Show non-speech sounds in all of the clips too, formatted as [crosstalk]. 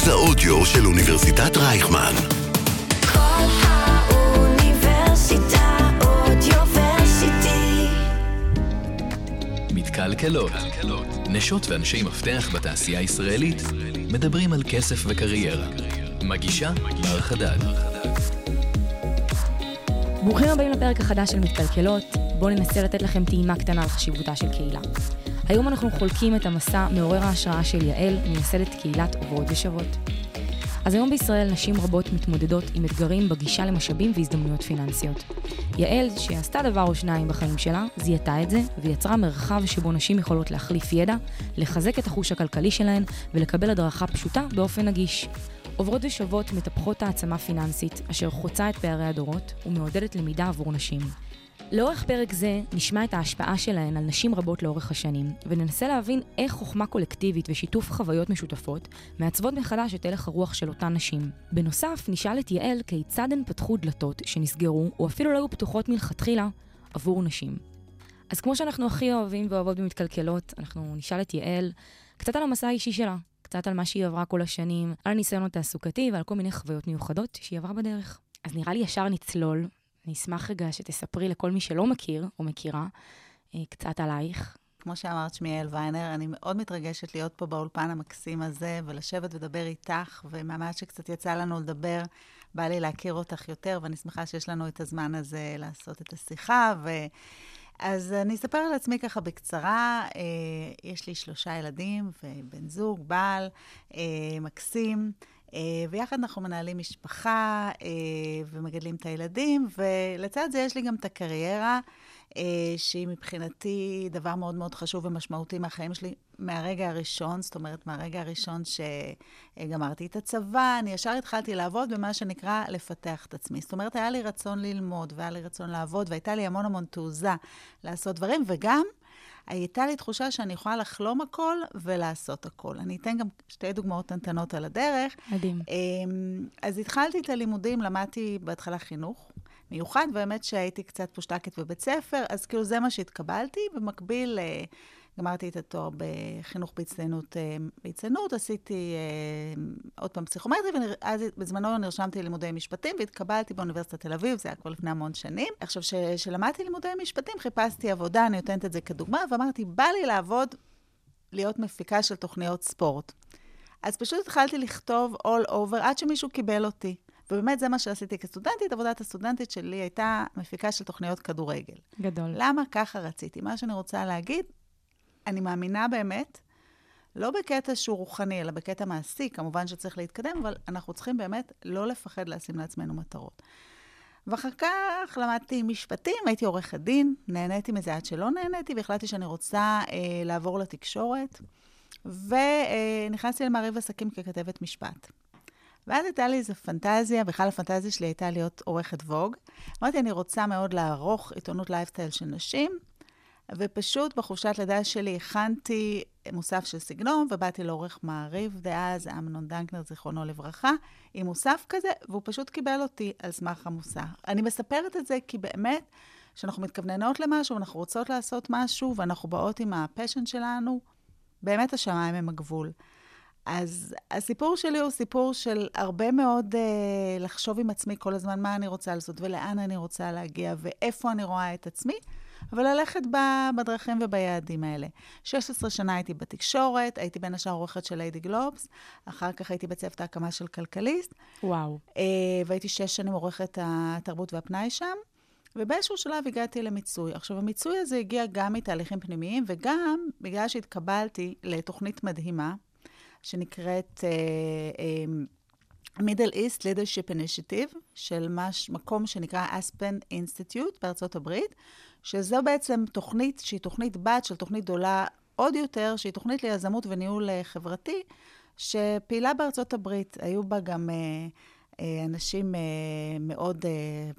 מרכז האודיו של אוניברסיטת רייכמן. כל האוניברסיטה אודיוורסיטי. מתקלקלות. נשות ואנשי מפתח בתעשייה הישראלית מדברים על כסף וקריירה. מגישה בר חדד. ברוכים הבאים לפרק החדש של מתקלקלות, בואו ננסה לתת לכם טעימה קטנה על חשיבותה של קהילה. היום אנחנו חולקים את המסע מעורר ההשראה של יעל, מייסדת קהילת עוברות ושוות. אז היום בישראל נשים רבות מתמודדות עם אתגרים בגישה למשאבים והזדמנויות פיננסיות. יעל, שעשתה דבר או שניים בחיים שלה, זיהתה את זה ויצרה מרחב שבו נשים יכולות להחליף ידע, לחזק את החוש הכלכלי שלהן ולקבל הדרכה פשוטה באופן נגיש. עוברות ושוות מטפחות העצמה פיננסית, אשר חוצה את פערי הדורות ומעודדת למידה עבור נשים. לאורך פרק זה נשמע את ההשפעה שלהן על נשים רבות לאורך השנים, וננסה להבין איך חוכמה קולקטיבית ושיתוף חוויות משותפות מעצבות מחדש את הלך הרוח של אותן נשים. בנוסף, נשאל את יעל כיצד הן פתחו דלתות שנסגרו, או אפילו לא היו פתוחות מלכתחילה, עבור נשים. אז כמו שאנחנו הכי אוהבים ואוהבות במתקלקלות, אנחנו נשאל את יעל קצת על המסע האישי שלה, קצת על מה שהיא עברה כל השנים, על הניסיון התעסוקתי ועל כל מיני חוויות מיוחדות שהיא עברה בדרך. אז נראה לי ישר נצלול. אני אשמח רגע שתספרי לכל מי שלא מכיר או מכירה אה, קצת עלייך. כמו שאמרת, שמי יעל ויינר, אני מאוד מתרגשת להיות פה באולפן המקסים הזה, ולשבת ולדבר איתך, ומהמעט שקצת יצא לנו לדבר, בא לי להכיר אותך יותר, ואני שמחה שיש לנו את הזמן הזה לעשות את השיחה. ו... אז אני אספר על עצמי ככה בקצרה. אה, יש לי שלושה ילדים ובן זוג, בעל, אה, מקסים. אה, ויחד אנחנו מנהלים משפחה אה, ומגדלים את הילדים, ולצד זה יש לי גם את הקריירה, אה, שהיא מבחינתי דבר מאוד מאוד חשוב ומשמעותי מהחיים שלי מהרגע הראשון, זאת אומרת, מהרגע הראשון שגמרתי את הצבא, אני ישר התחלתי לעבוד במה שנקרא לפתח את עצמי. זאת אומרת, היה לי רצון ללמוד, והיה לי רצון לעבוד, והייתה לי המון המון תעוזה לעשות דברים, וגם הייתה לי תחושה שאני יכולה לחלום הכל ולעשות הכל. אני אתן גם שתי דוגמאות קטנות על הדרך. מדהים. אמ, אז התחלתי את הלימודים, למדתי בהתחלה חינוך מיוחד, באמת שהייתי קצת פושטקת בבית ספר, אז כאילו זה מה שהתקבלתי. במקביל, אה, גמרתי את התואר בחינוך בהצטיינות, אה, בהצטיינות, עשיתי אה, עוד פעם פסיכומטרי, ואז בזמנו נרשמתי ללימודי משפטים והתקבלתי באוניברסיטת תל אביב, זה היה כבר לפני המון שנים. עכשיו, כשלמדתי לימודי משפטים, חיפשתי עבודה, אני נותנת את זה כדוגמה, ואמרתי, בא לי לעבוד, להיות מפיקה של תוכניות ספורט. אז פשוט התחלתי לכתוב all over עד שמישהו קיבל אותי. ובאמת זה מה שעשיתי כסטודנטית. עבודת הסטודנטית שלי הייתה מפיקה של תוכניות כדורגל. גדול. למה ככה רציתי? מה שאני רוצה להגיד, אני מאמינה באמת, לא בקטע שהוא רוחני, אלא בקטע מעשי, כמובן שצריך להתקדם, אבל אנחנו צריכים באמת לא לפחד לשים לעצמנו מטרות. ואחר כך למדתי משפטים, הייתי עורכת דין, נהניתי מזה עד שלא נהניתי, והחלטתי שאני רוצה אה, לעבור לתקשורת, ונכנסתי למעריב עסקים ככתבת משפט. ואז הייתה לי איזו פנטזיה, בכלל הפנטזיה שלי הייתה להיות עורכת Vogue. אמרתי, אני רוצה מאוד לערוך עיתונות לייפסטייל של נשים, ופשוט בחופשת לידה שלי הכנתי מוסף של סגנון, ובאתי לעורך מעריב דאז, אמנון דנקנר, זיכרונו לברכה, עם מוסף כזה, והוא פשוט קיבל אותי על סמך המוסף. אני מספרת את זה כי באמת, כשאנחנו מתכווננות למשהו, אנחנו רוצות לעשות משהו, ואנחנו באות עם ה passion שלנו, באמת השמיים הם הגבול. אז הסיפור שלי הוא סיפור של הרבה מאוד אה, לחשוב עם עצמי כל הזמן מה אני רוצה לעשות ולאן אני רוצה להגיע ואיפה אני רואה את עצמי, אבל ללכת בדרכים וביעדים האלה. 16 שנה הייתי בתקשורת, הייתי בין השאר עורכת של ליידי גלובס, אחר כך הייתי בצוות ההקמה של כלכליסט. וואו. אה, והייתי שש שנים עורכת התרבות והפנאי שם. ובאיזשהו שלב הגעתי למיצוי. עכשיו, המיצוי הזה הגיע גם מתהליכים פנימיים, וגם בגלל שהתקבלתי לתוכנית מדהימה, שנקראת uh, uh, Middle East Leadership Initiative, של מש, מקום שנקרא אספן אינסטיטוט בארצות הברית, שזו בעצם תוכנית שהיא תוכנית בת של תוכנית גדולה עוד יותר, שהיא תוכנית ליזמות וניהול uh, חברתי, שפעילה בארצות הברית. היו בה גם... Uh, אנשים מאוד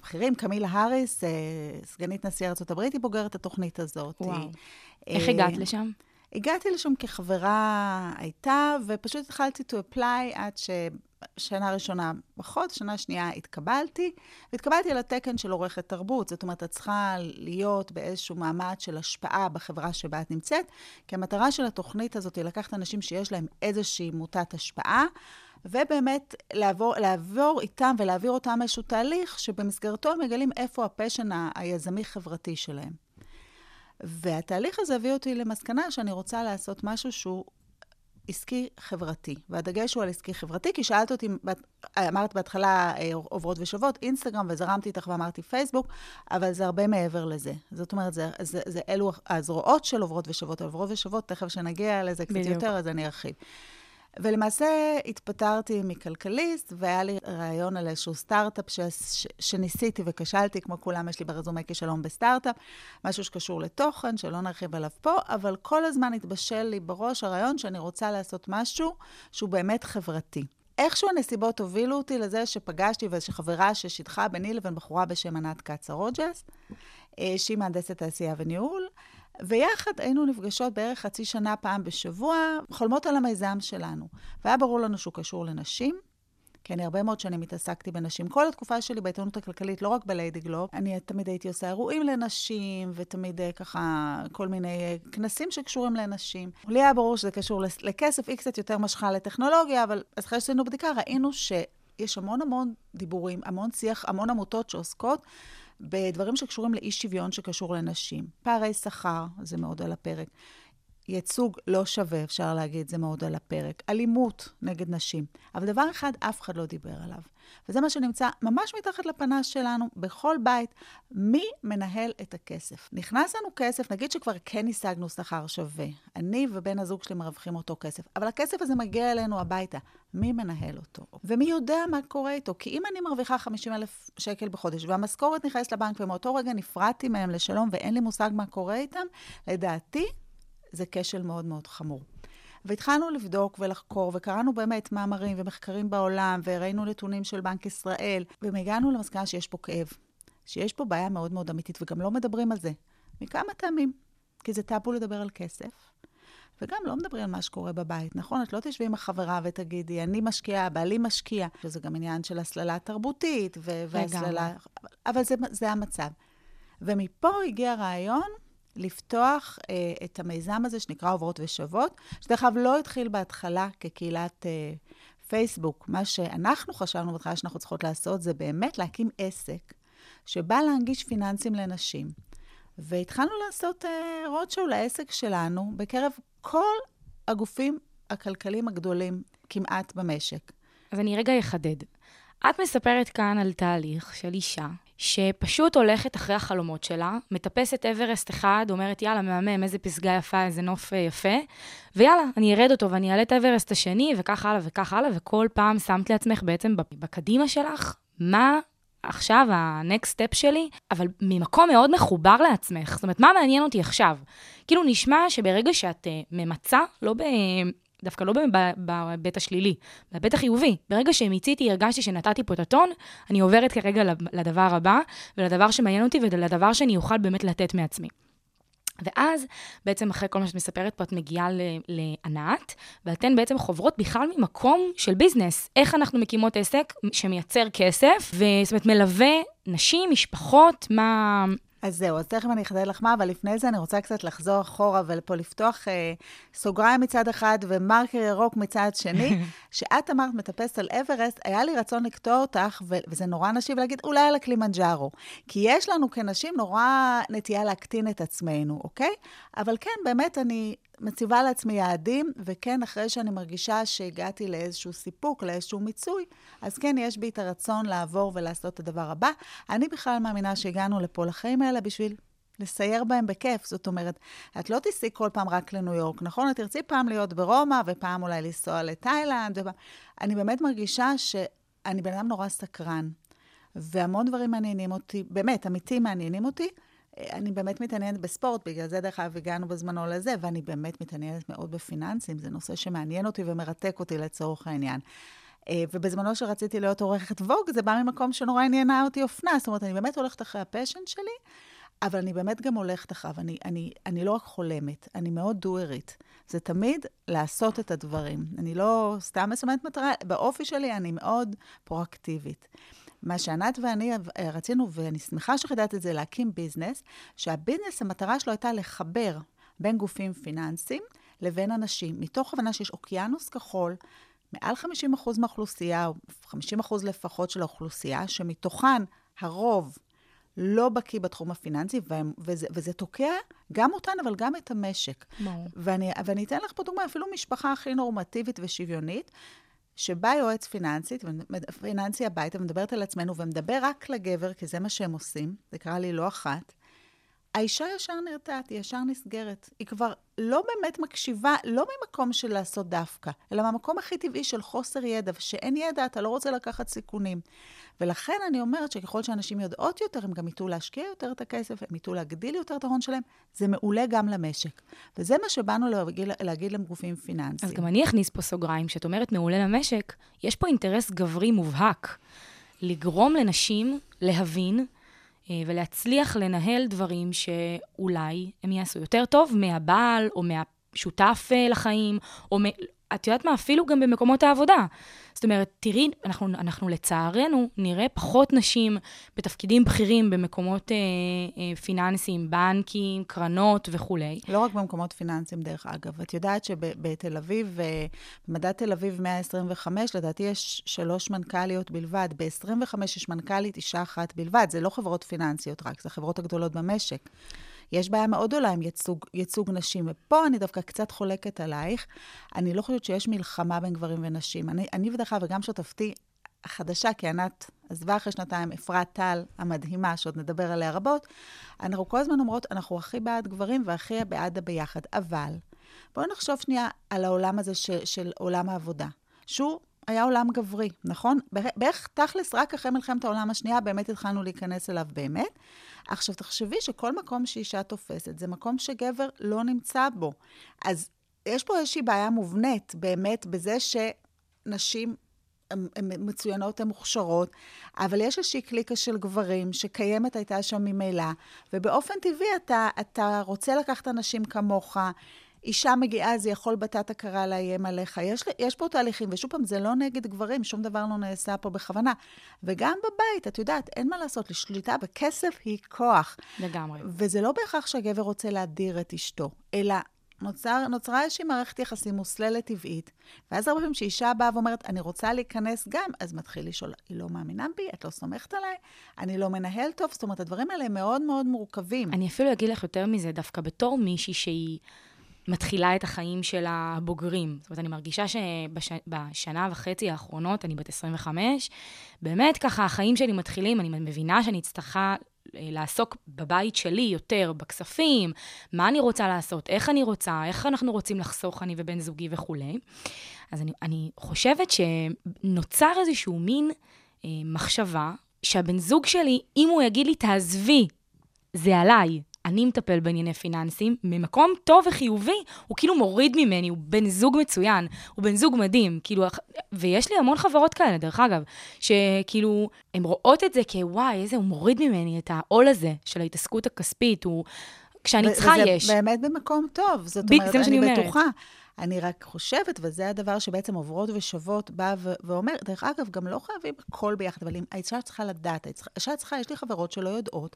בכירים. קמילה האריס, סגנית נשיא ארה"ב, היא בוגרת התוכנית הזאת. וואו. איך הגעת לשם? הגעתי לשם כחברה הייתה, ופשוט התחלתי to apply עד ששנה ראשונה פחות, שנה שנייה התקבלתי, והתקבלתי התקן של עורכת תרבות. זאת אומרת, את צריכה להיות באיזשהו מעמד של השפעה בחברה שבה את נמצאת, כי המטרה של התוכנית הזאת היא לקחת אנשים שיש להם איזושהי מוטת השפעה, ובאמת לעבור, לעבור איתם ולהעביר אותם איזשהו תהליך שבמסגרתו הם מגלים איפה הפשן היזמי-חברתי שלהם. והתהליך הזה הביא אותי למסקנה שאני רוצה לעשות משהו שהוא עסקי חברתי. והדגש הוא על עסקי חברתי, כי שאלת אותי, אמרת בהתחלה אה, עוברות ושוות, אינסטגרם, וזרמתי איתך ואמרתי פייסבוק, אבל זה הרבה מעבר לזה. זאת אומרת, זה, זה, זה אלו הזרועות של עוברות ושוות. עוברות ושוות, תכף כשנגיע לזה קצת בדיוק. יותר, אז אני ארחיב. ולמעשה התפטרתי מכלכליסט, והיה לי רעיון על איזשהו סטארט-אפ ש... ש... שניסיתי וכשלתי, כמו כולם, יש לי ברזומה כישלון בסטארט-אפ, משהו שקשור לתוכן, שלא נרחיב עליו פה, אבל כל הזמן התבשל לי בראש הרעיון שאני רוצה לעשות משהו שהוא באמת חברתי. איכשהו הנסיבות הובילו אותי לזה שפגשתי ואיזושהי חברה ששידכה ביני לבין בחורה בשם ענת קצה רוג'ס, אה, שהיא מהנדסת תעשייה וניהול, ויחד היינו נפגשות בערך חצי שנה פעם בשבוע, חולמות על המיזם שלנו. והיה ברור לנו שהוא קשור לנשים, כי אני הרבה מאוד שנים התעסקתי בנשים. כל התקופה שלי בעיתונות הכלכלית, לא רק בליידי גלוב, אני תמיד הייתי עושה אירועים לנשים, ותמיד אה, ככה כל מיני אה, כנסים שקשורים לנשים. לי היה ברור שזה קשור לכסף, היא קצת יותר משכה לטכנולוגיה, אבל אז אחרי שעשינו בדיקה ראינו שיש המון המון דיבורים, המון שיח, המון עמותות שעוסקות בדברים שקשורים לאי שוויון שקשור לנשים. פערי שכר, זה מאוד על הפרק. ייצוג לא שווה, אפשר להגיד, זה מאוד על הפרק. אלימות נגד נשים. אבל דבר אחד, אף אחד לא דיבר עליו. וזה מה שנמצא ממש מתחת לפנס שלנו, בכל בית. מי מנהל את הכסף? נכנס לנו כסף, נגיד שכבר כן השגנו שכר שווה. אני ובן הזוג שלי מרוויחים אותו כסף, אבל הכסף הזה מגיע אלינו הביתה. מי מנהל אותו? ומי יודע מה קורה איתו? כי אם אני מרוויחה 50 אלף שקל בחודש, והמשכורת נכנסת לבנק, ומאותו רגע נפרדתי מהם לשלום, ואין לי מושג מה קורה איתם, לדעתי, זה כשל מאוד מאוד חמור. והתחלנו לבדוק ולחקור, וקראנו באמת מאמרים ומחקרים בעולם, וראינו נתונים של בנק ישראל, והגענו למסקנה שיש פה כאב, שיש פה בעיה מאוד מאוד אמיתית, וגם לא מדברים על זה. מכמה טעמים. כי זה טאבו לדבר על כסף, וגם לא מדברים על מה שקורה בבית, נכון? את לא תשבי עם החברה ותגידי, אני משקיעה, בעלי משקיע, שזה גם עניין של הסללה תרבותית, והסללה... אבל זה, זה המצב. ומפה הגיע הרעיון לפתוח אה, את המיזם הזה שנקרא עוברות ושוות, שדרך אגב לא התחיל בהתחלה כקהילת אה, פייסבוק. מה שאנחנו חשבנו בהתחלה שאנחנו צריכות לעשות זה באמת להקים עסק שבא להנגיש פיננסים לנשים. והתחלנו לעשות אה, רודשואו לעסק שלנו בקרב כל הגופים הכלכליים הגדולים כמעט במשק. אז אני רגע אחדד. את מספרת כאן על תהליך של אישה שפשוט הולכת אחרי החלומות שלה, מטפסת אברסט אחד, אומרת, יאללה, מהמם, איזה פסגה יפה, איזה נוף אה, יפה, ויאללה, אני ארד אותו ואני אעלה את האברסט השני, וכך הלאה וכך הלאה, וכל פעם שמת לעצמך בעצם בקדימה שלך, מה עכשיו ה-next step שלי, אבל ממקום מאוד מחובר לעצמך. זאת אומרת, מה מעניין אותי עכשיו? כאילו, נשמע שברגע שאת uh, ממצה, לא ב... דווקא לא בהיבט השלילי, בהיבט החיובי. ברגע שמיציתי, הרגשתי שנתתי פה את הטון, אני עוברת כרגע לדבר הבא, ולדבר שמעניין אותי, ולדבר שאני אוכל באמת לתת מעצמי. ואז, בעצם אחרי כל מה שאת מספרת פה, את מגיעה לענת, ואתן בעצם חוברות בכלל ממקום של ביזנס. איך אנחנו מקימות עסק שמייצר כסף, וזאת אומרת, מלווה נשים, משפחות, מה... אז זהו, אז תכף אני אחדד לך מה, אבל לפני זה אני רוצה קצת לחזור אחורה ופה לפתוח אה, סוגריים מצד אחד ומרקר ירוק מצד שני. [laughs] שאת אמרת מטפסת על אברסט, היה לי רצון לקטוע אותך, ו- וזה נורא נשי, ולהגיד אולי על הקלימנג'ארו. כי יש לנו כנשים נורא נטייה להקטין את עצמנו, אוקיי? אבל כן, באמת אני מציבה לעצמי יעדים, וכן, אחרי שאני מרגישה שהגעתי לאיזשהו סיפוק, לאיזשהו מיצוי, אז כן, יש בי את הרצון לעבור ולעשות את הדבר הבא. אני בכלל מאמינה שהגענו לפה לחיים האלה בשביל לסייר בהם בכיף. זאת אומרת, את לא תיסעי כל פעם רק לניו יורק, נכון? את תרצי פעם להיות ברומא, ופעם אולי לנסוע לתאילנד. ופעם... אני באמת מרגישה שאני בן אדם נורא סקרן, והמון דברים מעניינים אותי, באמת, אמיתי מעניינים אותי. אני באמת מתעניינת בספורט, בגלל זה דרך אגב הגענו בזמנו לזה, ואני באמת מתעניינת מאוד בפיננסים, זה נושא שמעניין אותי ומרתק אותי לצורך העניין. ובזמנו שרציתי להיות עורכת Vogue, זה בא ממקום שנורא עניינה אותי אופנה, זאת אומרת, אני באמת הולכת אחרי ה passion שלי, אבל אני באמת גם הולכת אחריו, אני, אני, אני לא רק חולמת, אני מאוד דוארית. זה תמיד לעשות את הדברים. אני לא סתם מסמנת מטרה, באופי שלי אני מאוד פרואקטיבית. מה שענת ואני רצינו, ואני שמחה שחידדת את זה, להקים ביזנס, שהביזנס, המטרה שלו הייתה לחבר בין גופים פיננסיים לבין אנשים, מתוך הבנה שיש אוקיינוס כחול, מעל 50% מהאוכלוסייה, או 50% לפחות של האוכלוסייה, שמתוכן הרוב לא בקיא בתחום הפיננסי, וזה, וזה תוקע גם אותן, אבל גם את המשק. ברור. ואני, ואני אתן לך פה דוגמה, אפילו משפחה הכי נורמטיבית ושוויונית, שבא יועץ פיננסית, פיננסי הביתה, ומדברת על עצמנו, ומדבר רק לגבר, כי זה מה שהם עושים, זה קרה לי לא אחת. האישה ישר נרתעת, היא ישר נסגרת. היא כבר לא באמת מקשיבה, לא ממקום של לעשות דווקא, אלא מהמקום הכי טבעי של חוסר ידע, ושאין ידע, אתה לא רוצה לקחת סיכונים. ולכן אני אומרת שככל שאנשים יודעות יותר, הם גם יטעו להשקיע יותר את הכסף, הם יטעו להגדיל יותר את ההון שלהם, זה מעולה גם למשק. וזה מה שבאנו להגיד, להגיד לגופים פיננסיים. אז גם אני אכניס פה סוגריים, כשאת אומרת מעולה למשק, יש פה אינטרס גברי מובהק. לגרום לנשים להבין ולהצליח לנהל דברים שאולי הם יעשו יותר טוב מהבעל או מהשותף אה, לחיים, או מ... את יודעת מה? אפילו גם במקומות העבודה. זאת אומרת, תראי, אנחנו, אנחנו לצערנו נראה פחות נשים בתפקידים בכירים במקומות אה, אה, פיננסיים, בנקים, קרנות וכולי. לא רק במקומות פיננסיים, דרך אגב. את יודעת שבתל אביב, אה, במדד תל אביב 125, לדעתי יש שלוש מנכ"ליות בלבד. ב-25 יש מנכ"לית אישה אחת בלבד. זה לא חברות פיננסיות רק, זה החברות הגדולות במשק. יש בעיה מאוד גדולה עם ייצוג, ייצוג נשים, ופה אני דווקא קצת חולקת עלייך. אני לא חושבת שיש מלחמה בין גברים ונשים. אני, אני ודרך אגב, וגם שותפתי החדשה, כי ענת עזבה אחרי שנתיים, אפרת טל המדהימה, שעוד נדבר עליה רבות, אנחנו כל הזמן אומרות, אנחנו הכי בעד גברים והכי בעד הביחד. אבל בואו נחשוב שנייה על העולם הזה ש, של עולם העבודה, שהוא היה עולם גברי, נכון? בערך תכלס, רק אחרי מלחמת העולם השנייה באמת התחלנו להיכנס אליו באמת. עכשיו, תחשבי שכל מקום שאישה תופסת זה מקום שגבר לא נמצא בו. אז יש פה איזושהי בעיה מובנית באמת בזה שנשים הן מצוינות, הן מוכשרות, אבל יש איזושהי קליקה של גברים שקיימת הייתה שם ממילא, ובאופן טבעי אתה, אתה רוצה לקחת אנשים כמוך. אישה מגיעה, זה יכול בתת הכרה לאיים עליך. יש, יש פה תהליכים, ושוב פעם, זה לא נגד גברים, שום דבר לא נעשה פה בכוונה. וגם בבית, את יודעת, אין מה לעשות, לשליטה בכסף היא כוח. לגמרי. וזה לא בהכרח שהגבר רוצה להדיר את אשתו, אלא נוצר, נוצרה איזושהי מערכת יחסים מוסללת טבעית, ואז הרבה פעמים כשאישה באה ואומרת, אני רוצה להיכנס גם, אז מתחיל לשאול, היא לא מאמינה בי? את לא סומכת עליי? אני לא מנהל טוב? זאת אומרת, הדברים האלה הם מאוד מאוד מורכבים. אני אפילו אגיד לך יותר מזה, דווקא בתור מישהי שהיא... מתחילה את החיים של הבוגרים. זאת אומרת, אני מרגישה שבשנה וחצי האחרונות, אני בת 25, באמת ככה החיים שלי מתחילים, אני מבינה שאני צריכה אה, לעסוק בבית שלי יותר, בכספים, מה אני רוצה לעשות, איך אני רוצה, איך אנחנו רוצים לחסוך, אני ובן זוגי וכולי. אז אני, אני חושבת שנוצר איזשהו מין אה, מחשבה שהבן זוג שלי, אם הוא יגיד לי, תעזבי, זה עליי. אני מטפל בענייני פיננסים, ממקום טוב וחיובי, הוא כאילו מוריד ממני, הוא בן זוג מצוין, הוא בן זוג מדהים, כאילו, ויש לי המון חברות כאלה, דרך אגב, שכאילו, הן רואות את זה כוואי, איזה, הוא מוריד ממני את העול הזה של ההתעסקות הכספית, הוא... כשאני צריכה, יש. וזה באמת במקום טוב, זאת ב- אומרת, אני אומרת. בטוחה. אני רק חושבת, וזה הדבר שבעצם עוברות ושוות, באה ו- ואומר, דרך אגב, גם לא חייבים הכל ביחד, אבל אם האישה צריכה לדעת, האישה צריכה, יש לי חברות שלא יודעות,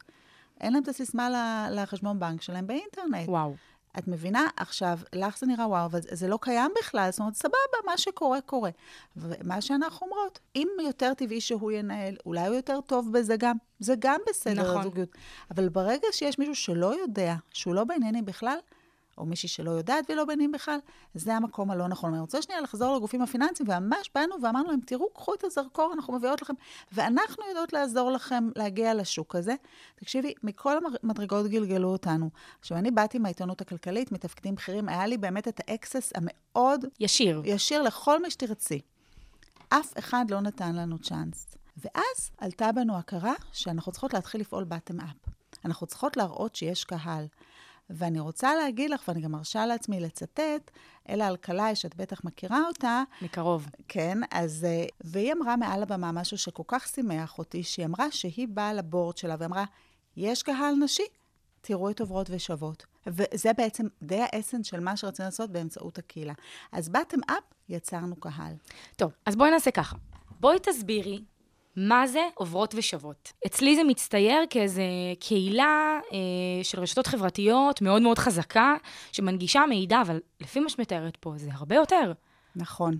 אין להם את הסיסמה לחשבון בנק שלהם באינטרנט. וואו. את מבינה? עכשיו, לך זה נראה וואו, אבל זה לא קיים בכלל, זאת אומרת, סבבה, מה שקורה, קורה. ומה שאנחנו אומרות, אם יותר טבעי שהוא ינהל, אולי הוא יותר טוב בזה גם, זה גם בסדר, נכון. הזוגיות. אבל ברגע שיש מישהו שלא יודע, שהוא לא בעניינים בכלל, או מישהי שלא יודעת ולא בעניינים בכלל, זה המקום הלא נכון. אני רוצה שנייה לחזור לגופים הפיננסיים, וממש באנו ואמרנו להם, תראו, קחו את הזרקור, אנחנו מביאות לכם, ואנחנו יודעות לעזור לכם להגיע לשוק הזה. תקשיבי, מכל המדרגות גלגלו אותנו. עכשיו, אני באתי מהעיתונות הכלכלית, מתפקידים בכירים, היה לי באמת את ה access המאוד ישיר. ישיר לכל מי שתרצי. אף אחד לא נתן לנו צ'אנס. ואז עלתה בנו הכרה שאנחנו צריכות להתחיל לפעול bottom up. אנחנו צריכות להראות שיש קהל. ואני רוצה להגיד לך, ואני גם מרשה לעצמי לצטט, אלה אלקלעי, שאת בטח מכירה אותה, מקרוב. כן, אז... אה, והיא אמרה מעל הבמה משהו שכל כך שימח אותי, שהיא אמרה שהיא באה לבורד שלה ואמרה, יש קהל נשי, תראו את עוברות ושוות. וזה בעצם די האסנס של מה שרצינו לעשות באמצעות הקהילה. אז באטם אפ, יצרנו קהל. טוב, אז בואי נעשה ככה. בואי תסבירי מה זה עוברות ושוות. אצלי זה מצטייר כאיזה קהילה אה, של רשתות חברתיות מאוד מאוד חזקה, שמנגישה מידע, אבל לפי מה שאת מתארת פה, זה הרבה יותר. נכון.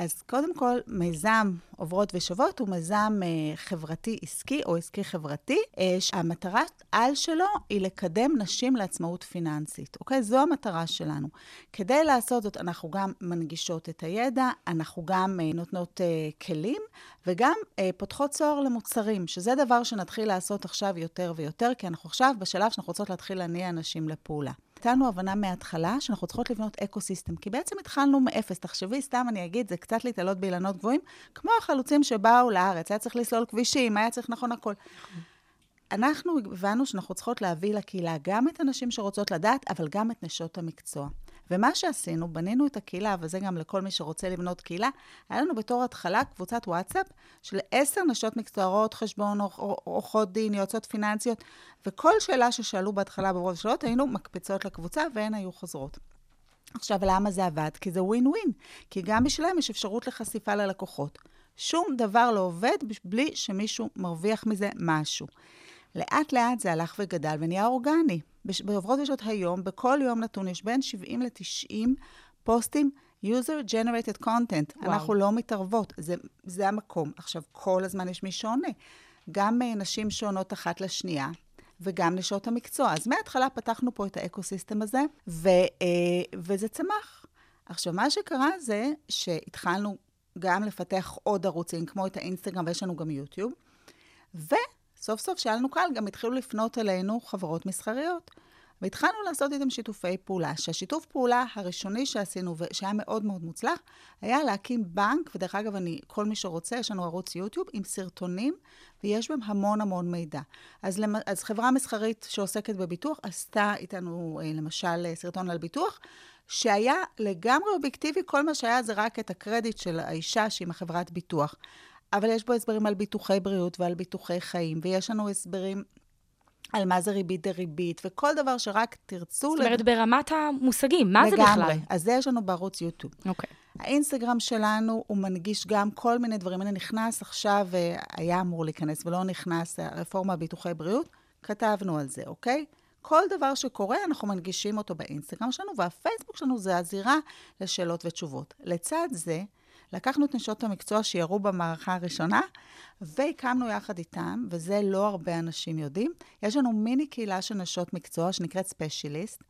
אז קודם כל, מיזם עוברות ושוות הוא מיזם אה, חברתי-עסקי או עסקי-חברתי, אה, שהמטרת על שלו היא לקדם נשים לעצמאות פיננסית, אוקיי? זו המטרה שלנו. כדי לעשות זאת, אנחנו גם מנגישות את הידע, אנחנו גם אה, נותנות אה, כלים, וגם אה, פותחות צוהר למוצרים, שזה דבר שנתחיל לעשות עכשיו יותר ויותר, כי אנחנו עכשיו בשלב שאנחנו רוצות להתחיל להניע אנשים לפעולה. הייתה לנו הבנה מההתחלה שאנחנו צריכות לבנות אקו-סיסטם, כי בעצם התחלנו מאפס. תחשבי, סתם אני אגיד, זה קצת להיתלות באילנות גבוהים, כמו החלוצים שבאו לארץ, היה צריך לסלול כבישים, היה צריך נכון הכל. אנחנו הבנו שאנחנו צריכות להביא לקהילה גם את הנשים שרוצות לדעת, אבל גם את נשות המקצוע. ומה שעשינו, בנינו את הקהילה, וזה גם לכל מי שרוצה לבנות קהילה, היה לנו בתור התחלה קבוצת וואטסאפ של עשר נשות מקצוע, רואות חשבון, עורכות דין, יועצות פיננסיות, וכל שאלה ששאלו בהתחלה ברוב השאלות, היינו מקפצות לקבוצה והן היו חוזרות. עכשיו, למה זה עבד? כי זה ווין ווין. כי גם בשבילם יש אפשרות לחשיפה ללקוחות. שום דבר לא עובד בלי שמישהו מרוויח מזה משהו. לאט לאט זה הלך וגדל ונהיה אורגני. בעוברות ושעות היום, בכל יום נתון יש בין 70 ל-90 פוסטים user generated content. וואו. אנחנו לא מתערבות, זה, זה המקום. עכשיו, כל הזמן יש מי שעונה. גם uh, נשים שעונות אחת לשנייה, וגם נשות המקצוע. אז מההתחלה פתחנו פה את האקו-סיסטם הזה, ו, uh, וזה צמח. עכשיו, מה שקרה זה שהתחלנו גם לפתח עוד ערוצים, כמו את האינסטגרם, ויש לנו גם יוטיוב, ו... סוף סוף שאלנו קהל, גם התחילו לפנות אלינו חברות מסחריות. והתחלנו לעשות איתם שיתופי פעולה, שהשיתוף פעולה הראשוני שעשינו, ושהיה מאוד מאוד מוצלח, היה להקים בנק, ודרך אגב, אני, כל מי שרוצה, יש לנו ערוץ יוטיוב עם סרטונים, ויש בהם המון המון מידע. אז, אז חברה מסחרית שעוסקת בביטוח, עשתה איתנו, אה, למשל, סרטון על ביטוח, שהיה לגמרי אובייקטיבי, כל מה שהיה זה רק את הקרדיט של האישה שהיא מחברת ביטוח. אבל יש בו הסברים על ביטוחי בריאות ועל ביטוחי חיים, ויש לנו הסברים על מה זה ריבית דריבית, וכל דבר שרק תרצו... זאת אומרת, לד... ברמת המושגים, מה לגמרי. זה בכלל? לגמרי. אז זה יש לנו בערוץ יוטיוב. אוקיי. Okay. האינסטגרם שלנו, הוא מנגיש גם כל מיני דברים. הנה, נכנס עכשיו, אה, היה אמור להיכנס ולא נכנס, הרפורמה ביטוחי בריאות, כתבנו על זה, אוקיי? כל דבר שקורה, אנחנו מנגישים אותו באינסטגרם שלנו, והפייסבוק שלנו זה הזירה לשאלות ותשובות. לצד זה, לקחנו את נשות המקצוע שירו במערכה הראשונה, והקמנו יחד איתם, וזה לא הרבה אנשים יודעים, יש לנו מיני קהילה של נשות מקצוע שנקראת ספיישליסט,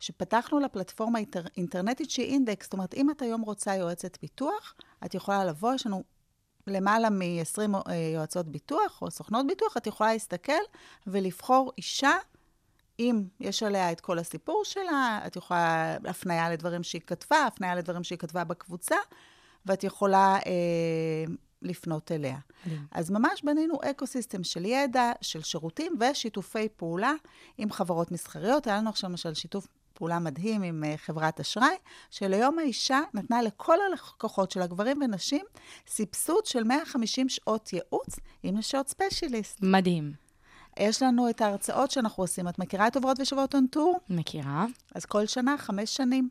שפתחנו לה פלטפורמה אינטר, אינטרנטית שהיא אינדקס. זאת אומרת, אם את היום רוצה יועצת ביטוח, את יכולה לבוא, יש לנו למעלה מ-20 אה, יועצות ביטוח או סוכנות ביטוח, את יכולה להסתכל ולבחור אישה אם יש עליה את כל הסיפור שלה, את יכולה הפנייה לדברים שהיא כתבה, הפנייה לדברים שהיא כתבה בקבוצה, ואת יכולה אה, לפנות אליה. אז ממש בנינו אקו-סיסטם של ידע, של שירותים ושיתופי פעולה עם חברות מסחריות. היה לנו עכשיו למשל שיתוף פעולה מדהים עם uh, חברת אשראי, שליום האישה נתנה לכל הלקוחות שלה גברים ונשים סבסוד של 150 שעות ייעוץ עם נשות specialist. מדהים. יש לנו את ההרצאות שאנחנו עושים. את מכירה את עוברות ושבות on tour? מכירה. אז כל שנה, חמש שנים.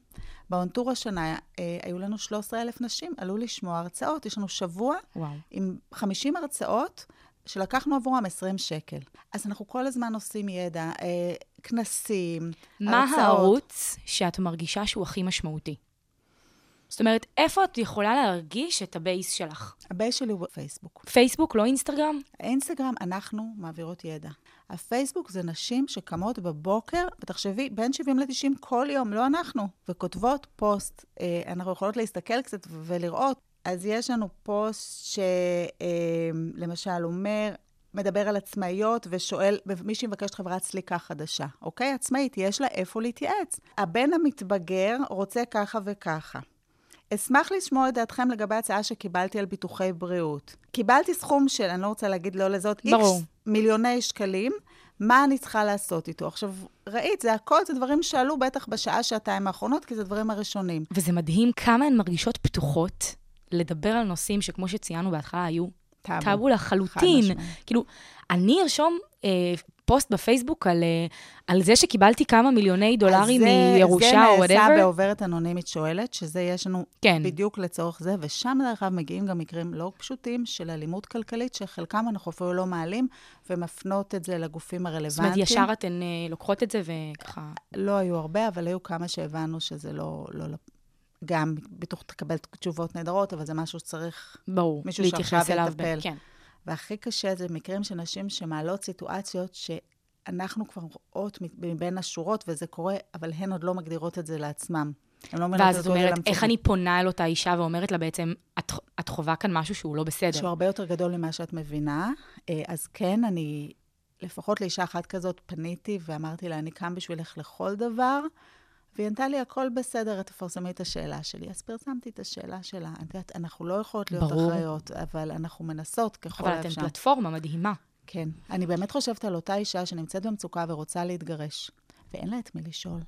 ב on tour השנה אה, היו לנו 13,000 נשים, עלו לשמוע הרצאות. יש לנו שבוע וואו. עם 50 הרצאות. שלקחנו עבורם 20 שקל. אז אנחנו כל הזמן עושים ידע, אה, כנסים, מה הרצאות. מה הערוץ שאת מרגישה שהוא הכי משמעותי? זאת אומרת, איפה את יכולה להרגיש את ה base שלך? ה base שלי הוא בפייסבוק. פייסבוק, לא אינסטגרם? אינסטגרם, אנחנו מעבירות ידע. הפייסבוק זה נשים שקמות בבוקר, ותחשבי, בין 70 ל-90 כל יום, לא אנחנו, וכותבות פוסט. אה, אנחנו יכולות להסתכל קצת ולראות. אז יש לנו פוסט שלמשל אה, אומר, מדבר על עצמאיות ושואל, מישהי מבקשת חברת סליקה חדשה, אוקיי? עצמאית, יש לה איפה להתייעץ. הבן המתבגר רוצה ככה וככה. אשמח לשמוע את דעתכם לגבי הצעה שקיבלתי על ביטוחי בריאות. קיבלתי סכום של, אני לא רוצה להגיד לא לזאת, ברור. איקס מיליוני שקלים, מה אני צריכה לעשות איתו? עכשיו, ראית, זה הכל, זה דברים שעלו בטח בשעה, שעתיים האחרונות, כי זה דברים הראשונים. וזה מדהים כמה הן מרגישות פתוחות לדבר על נושאים שכמו שציינו בהתחלה, היו טאבו, טאבו לחלוטין. כאילו, אני ארשום פוסט בפייסבוק על, אה, על זה שקיבלתי כמה מיליוני דולרים זה, מירושה או whatever. זה נעשה בעוברת אנונימית שואלת, שזה יש לנו כן. בדיוק לצורך זה, ושם דרך אגב מגיעים גם מקרים לא פשוטים של אלימות כלכלית, שחלקם אנחנו אפילו לא מעלים, ומפנות את זה לגופים הרלוונטיים. זאת אומרת, ישר אתן אה, לוקחות את זה וככה... לא היו הרבה, אבל היו כמה שהבנו שזה לא... לא גם בטוח תקבל תשובות נהדרות, אבל זה משהו שצריך... ברור, מישהו להתייחס שעכשיו אליו. יטפל. ב- כן. והכי קשה זה מקרים של נשים שמעלות סיטואציות שאנחנו כבר רואות מבין השורות, וזה קורה, אבל הן עוד לא מגדירות את זה לעצמם. הן לא ואז את אומרת. איך אני פונה אל אותה אישה ואומרת לה בעצם, את, את חווה כאן משהו שהוא לא בסדר. שהוא הרבה יותר גדול ממה שאת מבינה. אה, אז כן, אני, לפחות לאישה אחת כזאת, פניתי ואמרתי לה, אני כאן בשבילך לכל דבר, והיא ענתה לי, הכל בסדר, את תפרסמי את השאלה שלי. אז פרסמתי את השאלה שלה. את יודעת, אנחנו לא יכולות להיות ברור. אחראיות, אבל אנחנו מנסות ככל אבל אתן האפשר. פלטפורמה מדהימה. כן. אני באמת חושבת על אותה אישה שנמצאת במצוקה ורוצה להתגרש, ואין לה את מי לשאול.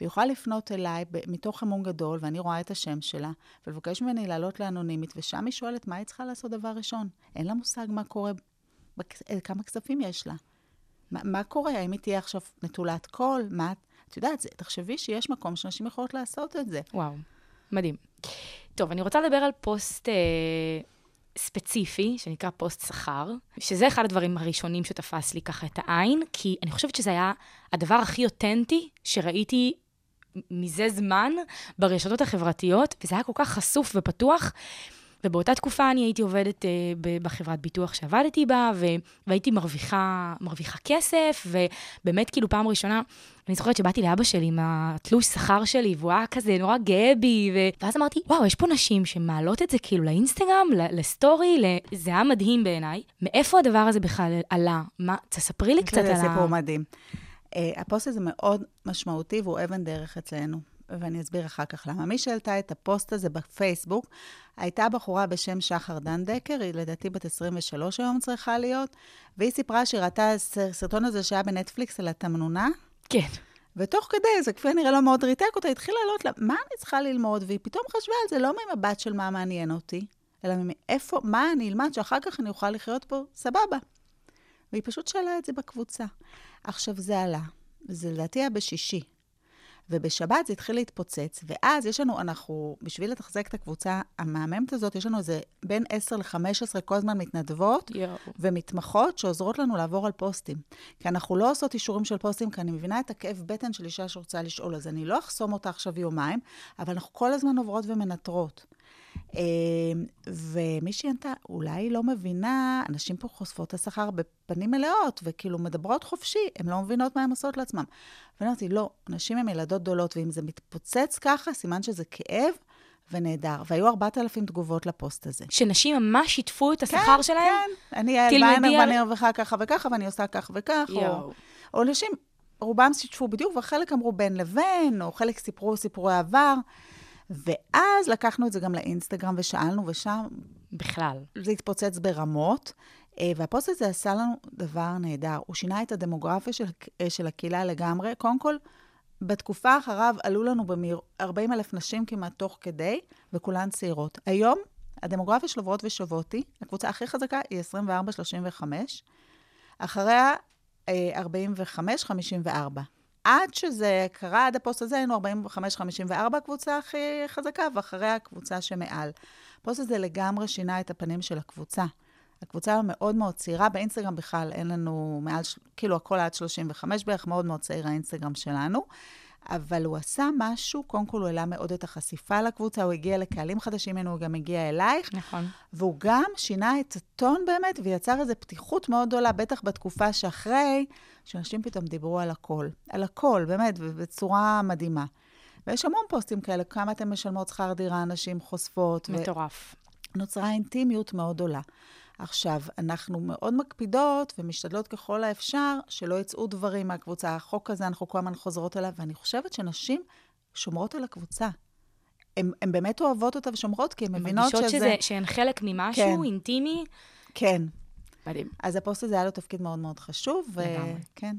והיא יכולה לפנות אליי מתוך אמון גדול, ואני רואה את השם שלה, ולבקש ממני לעלות לאנונימית, ושם היא שואלת מה היא צריכה לעשות דבר ראשון. אין לה מושג מה קורה, כמה כספים יש לה. מה, מה קורה? האם היא תהיה עכשיו נטולת קול? מה... את יודעת, זה, תחשבי שיש מקום שנשים יכולות לעשות את זה. וואו, מדהים. טוב, אני רוצה לדבר על פוסט אה, ספציפי, שנקרא פוסט שכר, שזה אחד הדברים הראשונים שתפס לי ככה את העין, כי אני חושבת שזה היה הדבר הכי אותנטי שראיתי מזה זמן ברשתות החברתיות, וזה היה כל כך חשוף ופתוח. ובאותה תקופה אני הייתי עובדת אה, בחברת ביטוח שעבדתי בה, והייתי מרוויחה, מרוויחה כסף, ובאמת, כאילו, פעם ראשונה, אני זוכרת שבאתי לאבא שלי עם התלוש שכר שלי, והוא היה כזה נורא גאה בי, ו... ואז אמרתי, וואו, יש פה נשים שמעלות את זה כאילו לאינסטגרם, לסטורי, ל... זה היה מדהים בעיניי. מאיפה הדבר הזה בכלל עלה? מה, תספרי לי קצת על זה ה... סיפור מדהים. אה, הפוסט הזה מאוד משמעותי והוא אבן דרך אצלנו, ואני אסביר אחר כך למה. מי שהעלתה את הפוסט הזה בפייסבוק, הייתה בחורה בשם שחר דנדקר, היא לדעתי בת 23 היום צריכה להיות, והיא סיפרה שהיא ראתה סר- סרטון הזה שהיה בנטפליקס על התמנונה, כן. ותוך כדי, זה כפי הנראה לא מאוד ריתק אותה, התחילה לעלות לה, מה אני צריכה ללמוד? והיא פתאום חשבה על זה לא ממבט של מה מעניין אותי, אלא מאיפה, מה אני אלמד שאחר כך אני אוכל לחיות פה סבבה. והיא פשוט שאלה את זה בקבוצה. עכשיו, זה עלה, וזה לדעתי היה בשישי. ובשבת זה התחיל להתפוצץ, ואז יש לנו, אנחנו, בשביל לתחזק את הקבוצה המהממת הזאת, יש לנו איזה בין 10 ל-15 כל הזמן מתנדבות יואו. ומתמחות שעוזרות לנו לעבור על פוסטים. כי אנחנו לא עושות אישורים של פוסטים, כי אני מבינה את הכאב בטן של אישה שרוצה לשאול, אז אני לא אחסום אותה עכשיו יומיים, אבל אנחנו כל הזמן עוברות ומנטרות. אה, ומישהי ענתה, אולי היא לא מבינה, אנשים פה חושפות את השכר בפנים מלאות, וכאילו מדברות חופשי, הן לא מבינות מה הן עושות לעצמן. ואני אמרתי, לא, נשים הן ילדות גדולות, ואם זה מתפוצץ ככה, סימן שזה כאב ונהדר. והיו 4,000 תגובות לפוסט הזה. שנשים ממש שיתפו את השכר שלהם? כן, אני יעל על- ואני מרוויחה ככה וככה, ואני עושה כך וכך. או. או נשים, רובם שיתפו בדיוק, וחלק אמרו בין לבין, או חלק סיפרו סיפורי עבר. ואז לקחנו את זה גם לאינסטגרם ושאלנו, ושם בכלל. זה התפוצץ ברמות. אה, והפוסט הזה עשה לנו דבר נהדר. הוא שינה את הדמוגרפיה של, אה, של הקהילה לגמרי. קודם כל, בתקופה אחריו עלו לנו במהיר 40 אלף נשים כמעט תוך כדי, וכולן צעירות. היום, הדמוגרפיה של עוברות ושוות היא, הקבוצה הכי חזקה היא 24-35, אחריה אה, 45-54. עד שזה קרה, עד הפוסט הזה, היינו 45-54 הקבוצה הכי חזקה, ואחריה הקבוצה שמעל. הפוסט הזה לגמרי שינה את הפנים של הקבוצה. הקבוצה מאוד מאוד צעירה, באינסטגרם בכלל אין לנו מעל, כאילו הכל עד 35 בערך, מאוד מאוד צעיר האינסטגרם שלנו. אבל הוא עשה משהו, קודם כל הוא העלה מאוד את החשיפה לקבוצה, הוא הגיע לקהלים חדשים ממנו, הוא גם הגיע אלייך, נכון. והוא גם שינה את הטון באמת, ויצר איזו פתיחות מאוד גדולה, בטח בתקופה שאחרי, שאנשים פתאום דיברו על הכל. על הכל, באמת, ובצורה מדהימה. ויש המון פוסטים כאלה, כמה אתן משלמות שכר דירה, נשים חושפות. ו- מטורף. נוצרה אינטימיות מאוד עולה. עכשיו, אנחנו מאוד מקפידות ומשתדלות ככל האפשר שלא יצאו דברים מהקבוצה. החוק הזה, אנחנו כל הזמן חוזרות אליו, ואני חושבת שנשים שומרות על הקבוצה. הן באמת אוהבות אותה ושומרות, כי הן מבינות שזה... מרגישות שזה, שהן חלק ממשהו כן. אינטימי. כן. מדהים. אז הפוסט הזה היה לו תפקיד מאוד מאוד חשוב, לגמרי. וכן.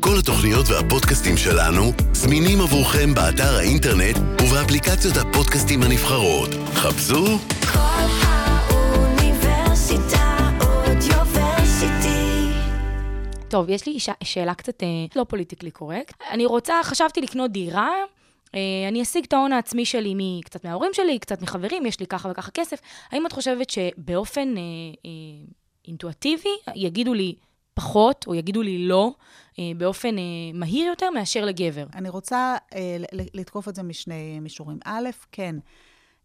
כל התוכניות והפודקאסטים שלנו זמינים עבורכם באתר האינטרנט ובאפליקציות הפודקאסטים הנבחרות. חפשו כל טוב, יש לי ש... שאלה קצת אה, לא פוליטיקלי קורקט. אני רוצה, חשבתי לקנות דירה, אה, אני אשיג את ההון העצמי שלי מ- קצת מההורים שלי, קצת מחברים, יש לי ככה וככה כסף. האם את חושבת שבאופן אה, אה, אינטואטיבי יגידו לי פחות, או יגידו לי לא, אה, באופן אה, מהיר יותר מאשר לגבר. אני רוצה אה, לתקוף את זה משני מישורים. א', כן,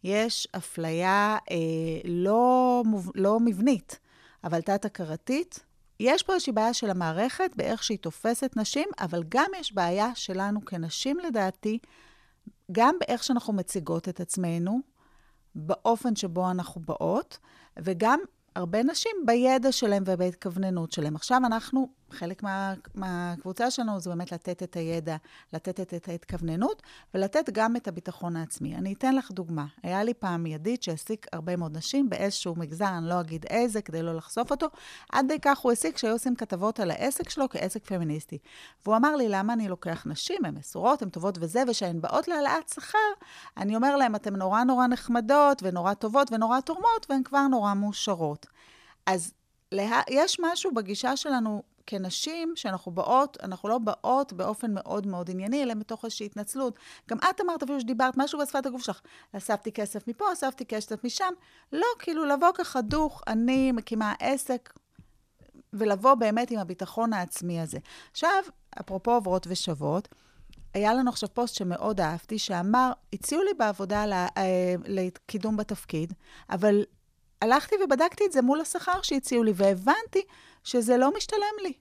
יש אפליה אה, לא, מוב, לא מבנית, אבל תת-הכרתית. יש פה איזושהי בעיה של המערכת באיך שהיא תופסת נשים, אבל גם יש בעיה שלנו כנשים, לדעתי, גם באיך שאנחנו מציגות את עצמנו, באופן שבו אנחנו באות, וגם הרבה נשים בידע שלהם ובהתכווננות שלהם. עכשיו אנחנו, חלק מה, מהקבוצה שלנו זה באמת לתת את הידע, לתת את, את ההתכווננות, ולתת גם את הביטחון העצמי. אני אתן לך דוגמה. היה לי פעם ידיד שהעסיק הרבה מאוד נשים באיזשהו מגזר, אני לא אגיד איזה, כדי לא לחשוף אותו. עד די כך הוא העסיק שהיו עושים כתבות על העסק שלו כעסק פמיניסטי. והוא אמר לי, למה אני לוקח נשים? הן מסורות, הן טובות וזה, וכשהן באות להעלאת שכר, אני אומר להן, אתן נורא נורא נחמדות, ונורא טובות, ונורא תורמות, והן כבר נורא מאושרות. אז לה... יש משהו בגישה שלנו כנשים, שאנחנו באות, אנחנו לא באות באופן מאוד מאוד ענייני, אלא מתוך איזושהי התנצלות. גם את אמרת אפילו שדיברת משהו בשפת הגוף שלך, אספתי כסף מפה, אספתי כסף משם. לא, כאילו לבוא ככה דוך, אני מקימה עסק, ולבוא באמת עם הביטחון העצמי הזה. עכשיו, אפרופו עוברות ושוות, היה לנו עכשיו פוסט שמאוד אהבתי, שאמר, הציעו לי בעבודה אה, לקידום בתפקיד, אבל הלכתי ובדקתי את זה מול השכר שהציעו לי, והבנתי שזה לא משתלם לי.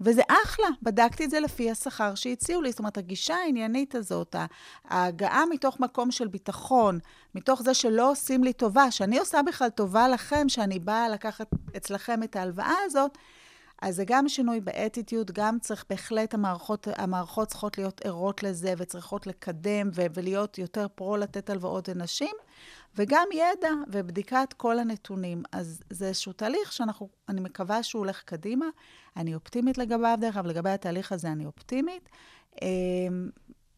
וזה אחלה, בדקתי את זה לפי השכר שהציעו לי. זאת אומרת, הגישה העניינית הזאת, ההגעה מתוך מקום של ביטחון, מתוך זה שלא עושים לי טובה, שאני עושה בכלל טובה לכם, שאני באה לקחת אצלכם את ההלוואה הזאת, אז זה גם שינוי באטיטיוד, גם צריך בהחלט, המערכות, המערכות צריכות להיות ערות לזה וצריכות לקדם ולהיות יותר פרו לתת הלוואות לנשים, וגם ידע ובדיקת כל הנתונים. אז זה איזשהו תהליך שאנחנו, אני מקווה שהוא הולך קדימה. אני אופטימית לגביו, דרך אגב, לגבי התהליך הזה אני אופטימית.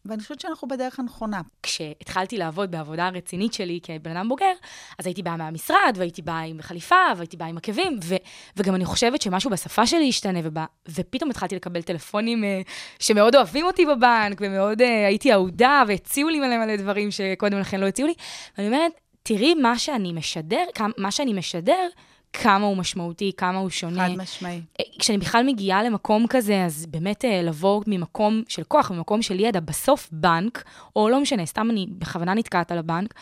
ואני חושבת שאנחנו בדרך הנכונה. כשהתחלתי לעבוד בעבודה הרצינית שלי כבן אדם בוגר, אז הייתי באה מהמשרד, והייתי באה עם חליפה, והייתי באה עם עקבים, ו- וגם אני חושבת שמשהו בשפה שלי השתנה, ובא, ופתאום התחלתי לקבל טלפונים uh, שמאוד אוהבים אותי בבנק, ומאוד uh, הייתי אהודה, והציעו לי מלא מלא דברים שקודם לכן לא הציעו לי. ואני אומרת, תראי מה שאני משדר, מה שאני משדר, כמה הוא משמעותי, כמה הוא שונה. חד משמעי. כשאני בכלל מגיעה למקום כזה, אז באמת אה, לבוא ממקום של כוח, ממקום של ידע, בסוף בנק, או לא משנה, סתם אני בכוונה נתקעת על הבנק,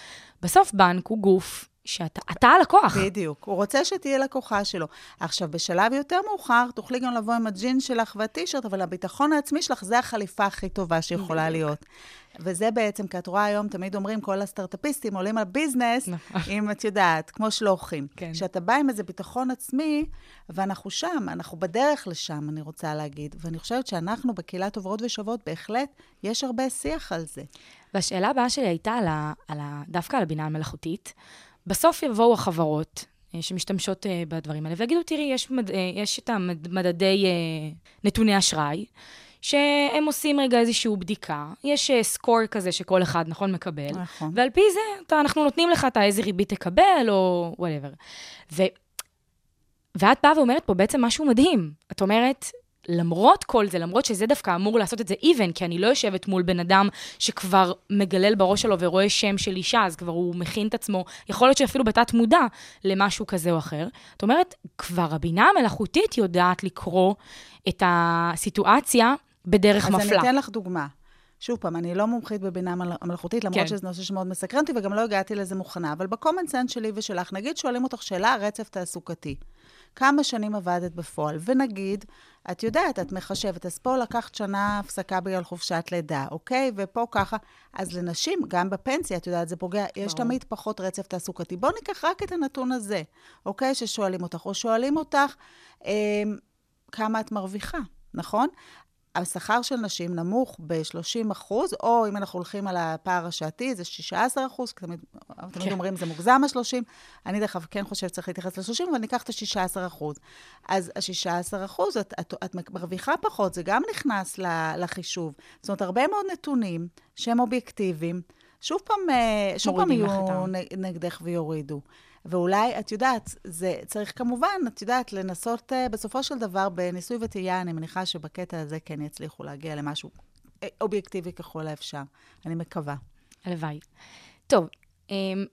בסוף בנק הוא גוף שאתה אתה הלקוח. בדיוק. הוא רוצה שתהיה לקוחה שלו. עכשיו, בשלב יותר מאוחר, תוכלי גם לבוא עם הג'ינס שלך והטישרט, אבל הביטחון העצמי שלך זה החליפה הכי טובה שיכולה. להיות. וזה בעצם, כי את רואה היום, תמיד אומרים, כל הסטארט-אפיסטים עולים על ביזנס, נכון. אם את יודעת, כמו שלוחים. כן. כשאתה בא עם איזה ביטחון עצמי, ואנחנו שם, אנחנו בדרך לשם, אני רוצה להגיד. ואני חושבת שאנחנו בקהילת עוברות ושוות, בהחלט, יש הרבה שיח על זה. והשאלה הבאה שלי הייתה על ה, על ה, דווקא על הבינה המלאכותית. בסוף יבואו החברות אה, שמשתמשות אה, בדברים האלה, ויגידו, תראי, יש, מד, אה, יש את המדדי נתוני אשראי, שהם עושים רגע איזושהי בדיקה. יש סקור כזה שכל אחד, נכון, מקבל. נכון. ועל פי זה, אתה, אנחנו נותנים לך את איזה ריבית תקבל, או וואטאבר. ו... ואת באה ואומרת פה בעצם משהו מדהים. את אומרת, למרות כל זה, למרות שזה דווקא אמור לעשות את זה even, כי אני לא יושבת מול בן אדם שכבר מגלל בראש שלו ורואה שם של אישה, אז כבר הוא מכין את עצמו, יכול להיות שאפילו בתת מודע, למשהו כזה או אחר. זאת אומרת, כבר הבינה המלאכותית יודעת לקרוא את הסיטואציה בדרך אז מפלה. אז אני אתן לך דוגמה. שוב פעם, אני לא מומחית בבינה מל- מלאכותית, למרות כן. שזה נושא שמאוד מסקרן אותי, וגם לא הגעתי לזה מוכנה. אבל ב-common sense שלי ושלך, נגיד שואלים אותך שאלה, רצף תעסוקתי. כמה שנים עבדת בפועל? ונגיד, את יודעת, את מחשבת, אז פה לקחת שנה הפסקה בגלל חופשת לידה, אוקיי? ופה ככה. אז לנשים, גם בפנסיה, את יודעת, זה פוגע, יש תמיד פחות רצף תעסוקתי. בואו ניקח רק את הנתון הזה, אוקיי? ששואלים אותך, או שואלים אותך, אה, כמה את מרוויחה, נכון? השכר של נשים נמוך ב-30 אחוז, או אם אנחנו הולכים על הפער השעתי, זה 16 אחוז, תמיד, תמיד כן. אומרים, זה מוגזם ה-30. אני דרך אגב כן חושבת שצריך להתייחס ל-30, אבל ניקח את ה-16 אחוז. אז ה-16 אחוז, את, את, את מרוויחה פחות, זה גם נכנס לחישוב. זאת אומרת, הרבה מאוד נתונים שהם אובייקטיביים, שוב פעם, אה, שוב פעם יהיו נגדך ויורידו. ואולי, את יודעת, זה צריך כמובן, את יודעת, לנסות uh, בסופו של דבר בניסוי וטעייה, אני מניחה שבקטע הזה כן יצליחו להגיע למשהו אה, אובייקטיבי ככל האפשר. אני מקווה. הלוואי. טוב, אמ,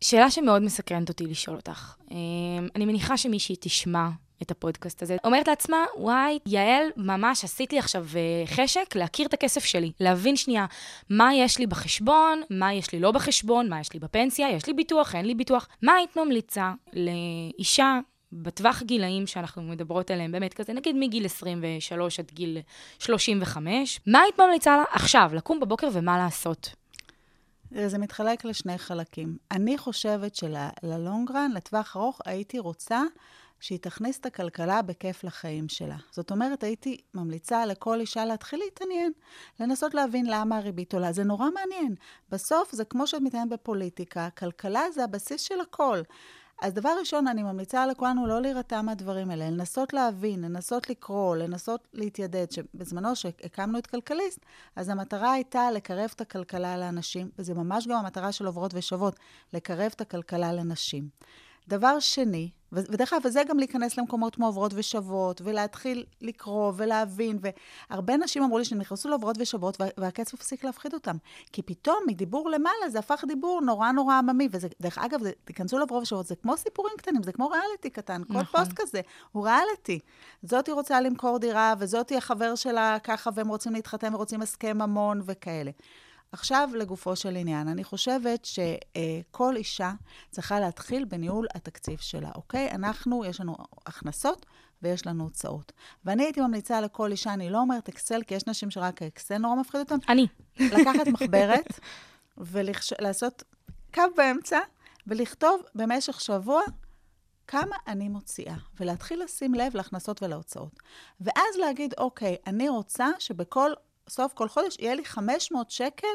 שאלה שמאוד מסקרנת אותי לשאול אותך. אמ, אני מניחה שמישהי תשמע את הפודקאסט הזה. אומרת לעצמה, וואי, יעל, ממש עשית לי עכשיו אה, חשק להכיר את הכסף שלי, להבין שנייה מה יש לי בחשבון, מה יש לי לא בחשבון, מה יש לי בפנסיה, יש לי ביטוח, אין לי ביטוח. מה היית ממליצה לאישה בטווח גילאים שאנחנו מדברות עליהם, באמת כזה, נגיד מגיל 23 עד גיל 35, מה היית ממליצה לה עכשיו, לקום בבוקר ומה לעשות? זה מתחלק לשני חלקים. אני חושבת שללונגרן, לטווח ארוך, הייתי רוצה שהיא תכניס את הכלכלה בכיף לחיים שלה. זאת אומרת, הייתי ממליצה לכל אישה להתחיל להתעניין, לנסות להבין למה הריבית עולה. זה נורא מעניין. בסוף, זה כמו שאת מתעניינת בפוליטיקה, כלכלה זה הבסיס של הכל. אז דבר ראשון, אני ממליצה לכולנו לא להירתע מהדברים האלה, לנסות להבין, לנסות לקרוא, לנסות להתיידד. שבזמנו, שהקמנו את כלכליסט, אז המטרה הייתה לקרב את הכלכלה לאנשים, וזה ממש גם המטרה של עוברות ושוות, לקרב את הכלכלה לנשים. דבר שני, ודרך אגב, וזה גם להיכנס למקומות כמו עוברות ושוות, ולהתחיל לקרוא ולהבין, והרבה נשים אמרו לי שהם נכנסו לעוברות ושוות, והקצב הפסיק להפחיד אותם. כי פתאום מדיבור למעלה זה הפך דיבור נורא נורא עממי, ודרך אגב, תיכנסו לעוברות ושוות, זה כמו סיפורים קטנים, זה כמו ריאליטי קטן, כל נכון. פוסט כזה הוא ריאליטי. זאתי רוצה למכור דירה, וזאתי החבר שלה ככה, והם רוצים להתחתן ורוצים הסכם ממון וכאלה. עכשיו לגופו של עניין, אני חושבת שכל אישה צריכה להתחיל בניהול התקציב שלה, אוקיי? אנחנו, יש לנו הכנסות ויש לנו הוצאות. ואני הייתי ממליצה לכל אישה, אני לא אומרת אקסל, כי יש נשים שרק האקסל נורא מפחיד אותן. אני. לקחת מחברת ולעשות קו באמצע ולכתוב במשך שבוע כמה אני מוציאה, ולהתחיל לשים לב להכנסות ולהוצאות. ואז להגיד, אוקיי, אני רוצה שבכל סוף כל חודש יהיה לי 500 שקל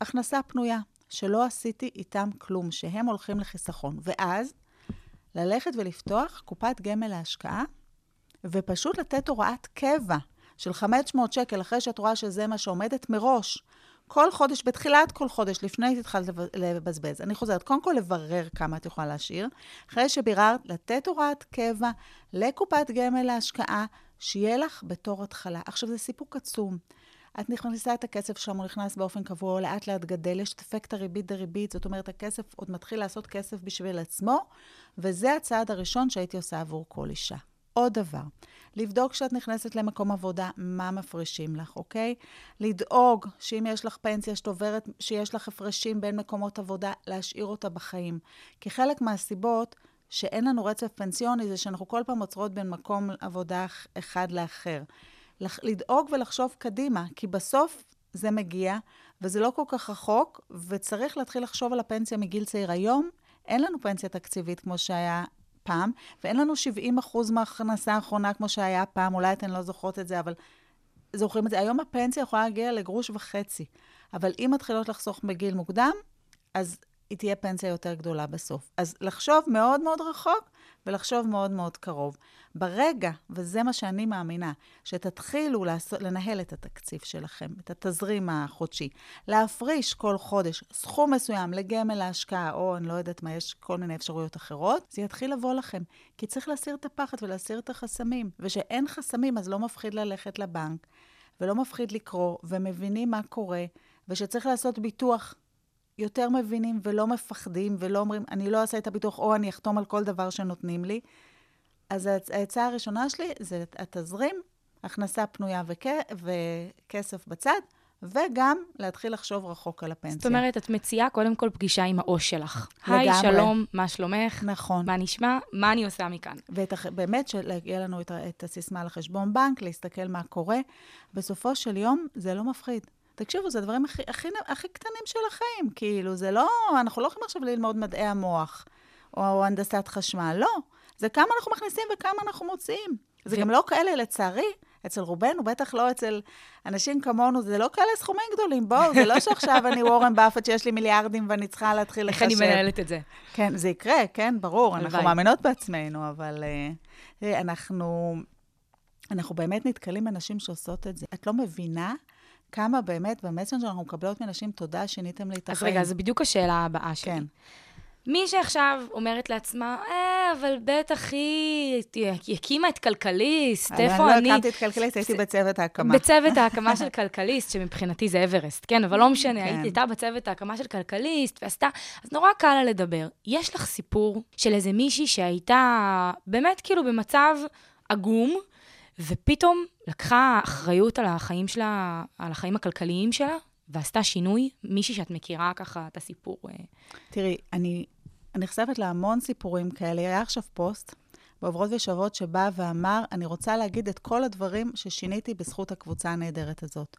הכנסה פנויה, שלא עשיתי איתם כלום, שהם הולכים לחיסכון. ואז ללכת ולפתוח קופת גמל להשקעה, ופשוט לתת הוראת קבע של 500 שקל, אחרי שאת רואה שזה מה שעומדת מראש. כל חודש, בתחילת כל חודש, לפני שהתחלת לבזבז. אני חוזרת, קודם כל לברר כמה את יכולה להשאיר. אחרי שביררת, לתת הוראת קבע לקופת גמל להשקעה, שיהיה לך בתור התחלה. עכשיו, זה סיפוק עצום. את נכנסה את הכסף שם, הוא נכנס באופן קבוע, לאט לאט גדל, יש את אפקט הריבית דריבית, זאת אומרת, הכסף עוד מתחיל לעשות כסף בשביל עצמו, וזה הצעד הראשון שהייתי עושה עבור כל אישה. עוד דבר, לבדוק כשאת נכנסת למקום עבודה, מה מפרישים לך, אוקיי? לדאוג שאם יש לך פנסיה שאת עוברת, שיש לך הפרשים בין מקומות עבודה, להשאיר אותה בחיים. כי חלק מהסיבות שאין לנו רצף פנסיוני זה שאנחנו כל פעם עוצרות בין מקום עבודה אחד לאחר. לדאוג ולחשוב קדימה, כי בסוף זה מגיע, וזה לא כל כך רחוק, וצריך להתחיל לחשוב על הפנסיה מגיל צעיר. היום אין לנו פנסיה תקציבית כמו שהיה פעם, ואין לנו 70 אחוז מההכנסה האחרונה כמו שהיה פעם, אולי אתן לא זוכרות את זה, אבל זוכרים את זה. היום הפנסיה יכולה להגיע לגרוש וחצי, אבל אם מתחילות לחסוך בגיל מוקדם, אז היא תהיה פנסיה יותר גדולה בסוף. אז לחשוב מאוד מאוד רחוק ולחשוב מאוד מאוד קרוב. ברגע, וזה מה שאני מאמינה, שתתחילו לעשות, לנהל את התקציב שלכם, את התזרים החודשי, להפריש כל חודש סכום מסוים לגמל להשקעה, או אני לא יודעת מה, יש כל מיני אפשרויות אחרות, זה יתחיל לבוא לכם. כי צריך להסיר את הפחד ולהסיר את החסמים. ושאין חסמים, אז לא מפחיד ללכת לבנק, ולא מפחיד לקרוא, ומבינים מה קורה, ושצריך לעשות ביטוח יותר מבינים ולא מפחדים ולא אומרים, אני לא אעשה את הביטוח או אני אחתום על כל דבר שנותנים לי. אז העצה הראשונה שלי זה התזרים, הכנסה פנויה וכ... וכסף בצד, וגם להתחיל לחשוב רחוק על הפנסיה. זאת אומרת, את מציעה קודם כל פגישה עם העו"ש שלך. לגמרי. היי, שלום, מה שלומך? נכון. מה נשמע? מה אני עושה מכאן? ובאמת, שיהיה לנו את, את הסיסמה לחשבון בנק, להסתכל מה קורה. בסופו של יום, זה לא מפחיד. תקשיבו, זה הדברים הכי, הכי, הכי קטנים של החיים. כאילו, זה לא, אנחנו לא יכולים עכשיו ללמוד מדעי המוח, או, או הנדסת חשמל, לא. זה כמה אנחנו מכניסים וכמה אנחנו מוציאים. זה ו... גם לא כאלה, לצערי, אצל רובנו, בטח לא אצל אנשים כמונו, זה לא כאלה סכומים גדולים. בואו, זה לא שעכשיו אני וורן באפט שיש לי מיליארדים ואני צריכה להתחיל לחשב. איך אני מנהלת את זה? כן, זה יקרה, כן, ברור. אנחנו מאמינות בעצמנו, אבל uh, אנחנו, אנחנו באמת נתקלים באנשים שעושות את זה. את לא מבינה כמה באמת במסנג'ר אנחנו מקבלות מנשים, תודה, שיניתם לי את החיים. אז רגע, זו בדיוק השאלה הבאה שלי. כן. מי שעכשיו אומרת לעצמה, אה, אבל בטח היא, היא הקימה את כלכליסט, איפה אני אני? לא הקמתי את כלכליסט, הייתי בצוות ההקמה. בצוות ההקמה [laughs] של כלכליסט, שמבחינתי זה אברסט, כן? אבל לא משנה, כן. היית הייתה בצוות ההקמה של כלכליסט, ועשתה, אז נורא קל לה לדבר. יש לך סיפור של איזה מישהי שהייתה באמת כאילו במצב עגום, ופתאום לקחה אחריות על החיים שלה, על החיים הכלכליים שלה, ועשתה שינוי? מישהי שאת מכירה ככה את הסיפור. אה, תראי, אני נחשפת להמון סיפורים כאלה. היה עכשיו פוסט בעוברות ושבות שבא ואמר, אני רוצה להגיד את כל הדברים ששיניתי בזכות הקבוצה הנהדרת הזאת.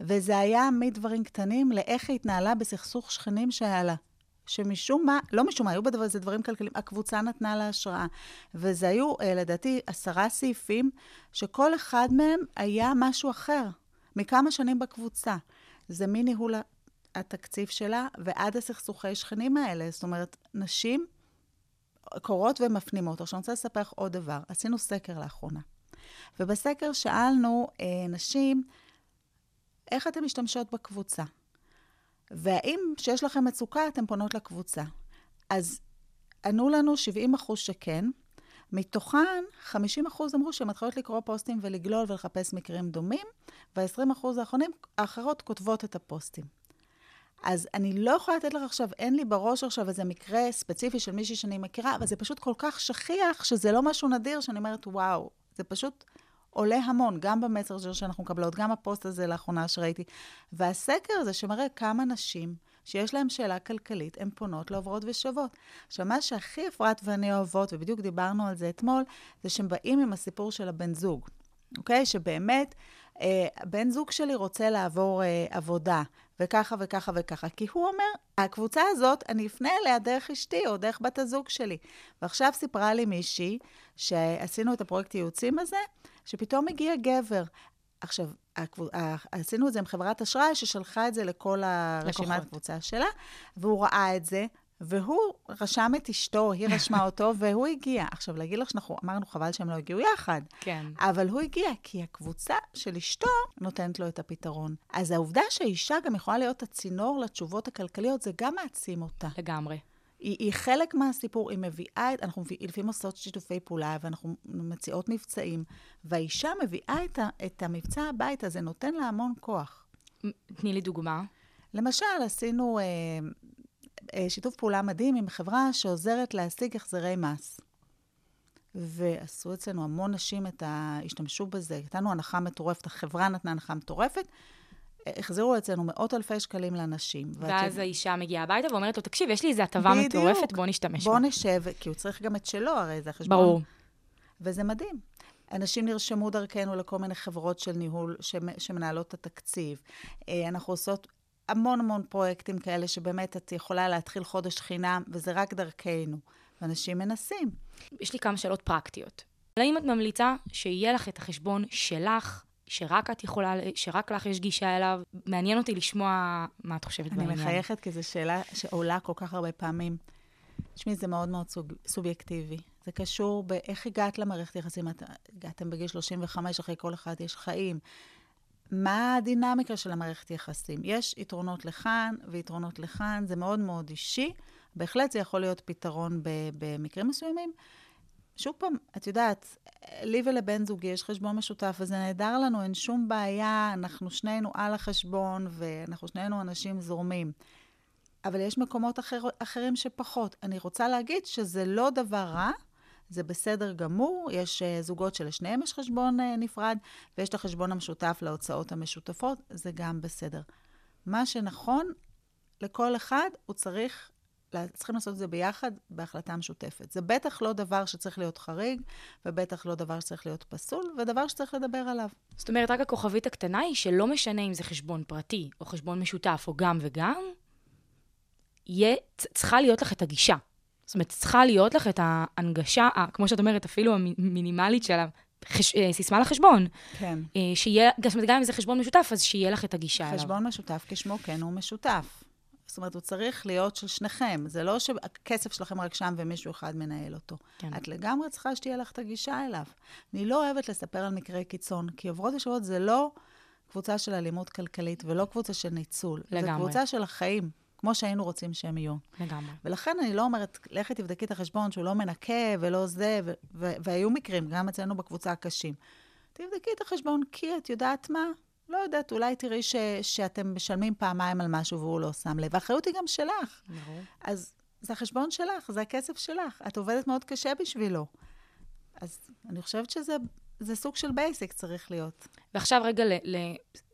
וזה היה מדברים קטנים לאיך היא התנהלה בסכסוך שכנים שהיה לה. שמשום מה, לא משום מה, היו בזה דברים כלכליים, הקבוצה נתנה לה השראה. וזה היו, אה, לדעתי, עשרה סעיפים, שכל אחד מהם היה משהו אחר, מכמה שנים בקבוצה. זה מניהול התקציב שלה ועד הסכסוכי שכנים האלה. זאת אומרת, נשים קוראות ומפנימות. עכשיו, אני רוצה לספר לך עוד דבר. עשינו סקר לאחרונה, ובסקר שאלנו אה, נשים, איך אתן משתמשות בקבוצה? והאם כשיש לכם מצוקה, אתן פונות לקבוצה. אז ענו לנו 70 אחוז שכן, מתוכן 50 אחוז אמרו שהן מתחילות לקרוא פוסטים ולגלול ולחפש מקרים דומים, וה-20 אחוז האחרונים, האחרות כותבות את הפוסטים. אז אני לא יכולה לתת לך עכשיו, אין לי בראש עכשיו איזה מקרה ספציפי של מישהי שאני מכירה, אבל זה פשוט כל כך שכיח, שזה לא משהו נדיר שאני אומרת, וואו, זה פשוט עולה המון, גם במסר שאנחנו מקבלות, גם הפוסט הזה לאחרונה שראיתי. והסקר הזה שמראה כמה נשים שיש להן שאלה כלכלית, הן פונות לעוברות ושוות. עכשיו, מה שהכי אפרת ואני אוהבות, ובדיוק דיברנו על זה אתמול, זה שהם באים עם הסיפור של הבן זוג, אוקיי? שבאמת, בן זוג שלי רוצה לעבור אה, עבודה, וככה וככה וככה. כי הוא אומר, הקבוצה הזאת, אני אפנה אליה דרך אשתי או דרך בת הזוג שלי. ועכשיו סיפרה לי מישהי, שעשינו את הפרויקט ייעוצים הזה, שפתאום הגיע גבר. עכשיו, הקבוצ... עשינו את זה עם חברת אשראי ששלחה את זה לכל הרשימת לקוחות. קבוצה שלה, והוא ראה את זה, והוא רשם את אשתו, היא רשמה [laughs] אותו, והוא הגיע. עכשיו, להגיד לך שאנחנו אמרנו, חבל שהם לא הגיעו יחד. כן. אבל הוא הגיע, כי הקבוצה של אשתו נותנת לו את הפתרון. אז העובדה שהאישה גם יכולה להיות הצינור לתשובות הכלכליות, זה גם מעצים אותה. לגמרי. היא, היא חלק מהסיפור, היא מביאה, אנחנו לפעמים עושות שיתופי פעולה, ואנחנו מציעות מבצעים, והאישה מביאה את, ה, את המבצע הביתה, זה נותן לה המון כוח. תני לי דוגמה. למשל, עשינו אה, שיתוף פעולה מדהים עם חברה שעוזרת להשיג החזרי מס. ועשו אצלנו המון נשים את ה... השתמשו בזה, נתנו הנחה מטורפת, החברה נתנה הנחה מטורפת, אה, החזירו אצלנו מאות אלפי שקלים לאנשים. ואת ואז יודעת- האישה מגיעה הביתה ואומרת לו, תקשיב, יש לי איזו הטבה. מטורפת, בוא נשתמש בוא בה. נשב, כי הוא צריך גם את שלו, הרי זה החשבון. ברור. וזה מדהים. אנשים נרשמו דרכנו לכל מיני חברות של ניהול שמ- שמנהלות את התקציב. אה, אנחנו עושות המון המון פרויקטים כאלה שבאמת את יכולה להתחיל חודש חינם, וזה רק דרכנו. ואנשים מנסים. יש לי כמה שאלות פרקטיות. האם את ממליצה שיהיה לך את החשבון שלך, שרק את יכולה, שרק לך יש גישה אליו? מעניין אותי לשמוע מה את חושבת אני בעניין. מחייכת כי זו שאלה שעולה כל כך הרבה פעמים. תשמעי, זה מאוד מאוד סוג, סובייקטיבי. זה קשור באיך הגעת למערכת יחסים. את, הגעתם בגיל 35, אחרי כל אחד יש חיים. מה הדינמיקה של המערכת יחסים? יש יתרונות לכאן ויתרונות לכאן, זה מאוד מאוד אישי. בהחלט זה יכול להיות פתרון במקרים מסוימים. שוב פעם, את יודעת, לי ולבן זוגי יש חשבון משותף, וזה נהדר לנו, אין שום בעיה, אנחנו שנינו על החשבון, ואנחנו שנינו אנשים זורמים. אבל יש מקומות אחר, אחרים שפחות. אני רוצה להגיד שזה לא דבר רע, זה בסדר גמור. יש uh, זוגות שלשניהם יש חשבון uh, נפרד, ויש את החשבון המשותף להוצאות המשותפות, זה גם בסדר. מה שנכון לכל אחד, הוא צריך, צריכים לעשות את זה ביחד בהחלטה משותפת. זה בטח לא דבר שצריך להיות חריג, ובטח לא דבר שצריך להיות פסול, ודבר שצריך לדבר עליו. זאת אומרת, רק הכוכבית הקטנה היא שלא משנה אם זה חשבון פרטי או חשבון משותף או גם וגם, יהיה, צריכה להיות לך את הגישה. זאת אומרת, צריכה להיות לך את ההנגשה, כמו שאת אומרת, אפילו המינימלית של הסיסמה לחשבון. כן. אה, שיהיה, זאת אומרת, גם אם זה חשבון משותף, אז שיהיה לך את הגישה אליו. חשבון משותף כשמו כן הוא משותף. זאת אומרת, הוא צריך להיות של שניכם. זה לא שהכסף שלכם רק שם ומישהו אחד מנהל אותו. כן. את לגמרי צריכה שתהיה לך את הגישה אליו. אני לא אוהבת לספר על מקרי קיצון, כי עוברות ושבועות זה לא קבוצה של אלימות כלכלית ולא קבוצה של ניצול. לגמרי. זה קבוצה של החיים. כמו שהיינו רוצים שהם יהיו. לגמרי. ולכן אני לא אומרת, לכי תבדקי את החשבון שהוא לא מנקה ולא זה, ו- ו- והיו מקרים, גם אצלנו בקבוצה הקשים. תבדקי את החשבון, כי את יודעת מה? לא יודעת, אולי תראי ש- שאתם משלמים פעמיים על משהו והוא לא שם לב. האחריות היא גם שלך. ברור. אז זה החשבון שלך, זה הכסף שלך. את עובדת מאוד קשה בשבילו. אז אני חושבת שזה זה סוג של בייסיק צריך להיות. ועכשיו רגע ל-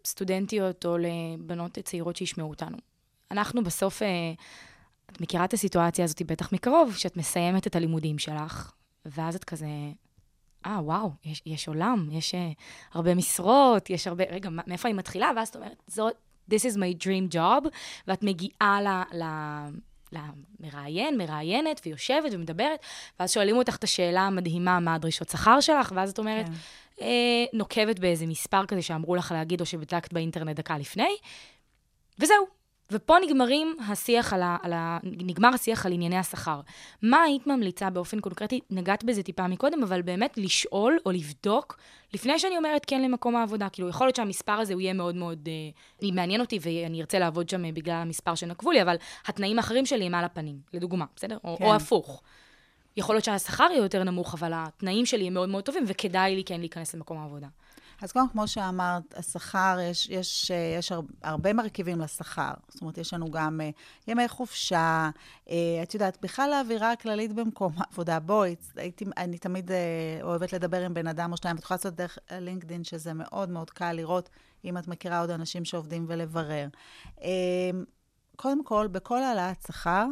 לסטודנטיות או לבנות צעירות שישמעו אותנו. אנחנו בסוף, אה, את מכירה את הסיטואציה הזאת בטח מקרוב, שאת מסיימת את הלימודים שלך, ואז את כזה, אה, וואו, יש, יש עולם, יש אה, הרבה משרות, יש הרבה, רגע, מאיפה אני מתחילה? ואז את אומרת, זאת, this is my dream job, ואת מגיעה ל... ל למראיין, מראיינת, ויושבת ומדברת, ואז שואלים אותך את השאלה המדהימה, מה הדרישות שכר שלך, ואז את אומרת, כן. אה, נוקבת באיזה מספר כזה שאמרו לך להגיד, או שבדקת באינטרנט דקה לפני, וזהו. ופה נגמרים השיח על ה, על ה... נגמר השיח על ענייני השכר. מה היית ממליצה באופן קונקרטי? נגעת בזה טיפה מקודם, אבל באמת לשאול או לבדוק, לפני שאני אומרת כן למקום העבודה. כאילו, יכול להיות שהמספר הזה הוא יהיה מאוד מאוד... אה, מעניין אותי ואני ארצה לעבוד שם אה, בגלל המספר שנקבו לי, אבל התנאים האחרים שלי הם על הפנים, לדוגמה, בסדר? או, כן. או הפוך. יכול להיות שהשכר יהיה יותר נמוך, אבל התנאים שלי הם מאוד מאוד טובים, וכדאי לי כן להיכנס למקום העבודה. אז קודם, כמו שאמרת, השכר, יש, יש, יש הר- הרבה מרכיבים לשכר. זאת אומרת, יש לנו גם אה, ימי חופשה, אה, את יודעת, בכלל האווירה הכללית במקום [laughs] העבודה. בואי, הייתי, אני תמיד אה, אוהבת לדבר עם בן אדם או שניים, ואת יכולה לעשות דרך לינקדאין, שזה מאוד מאוד קל לראות אם את מכירה עוד אנשים שעובדים ולברר. קודם כל, בכל העלאת שכר,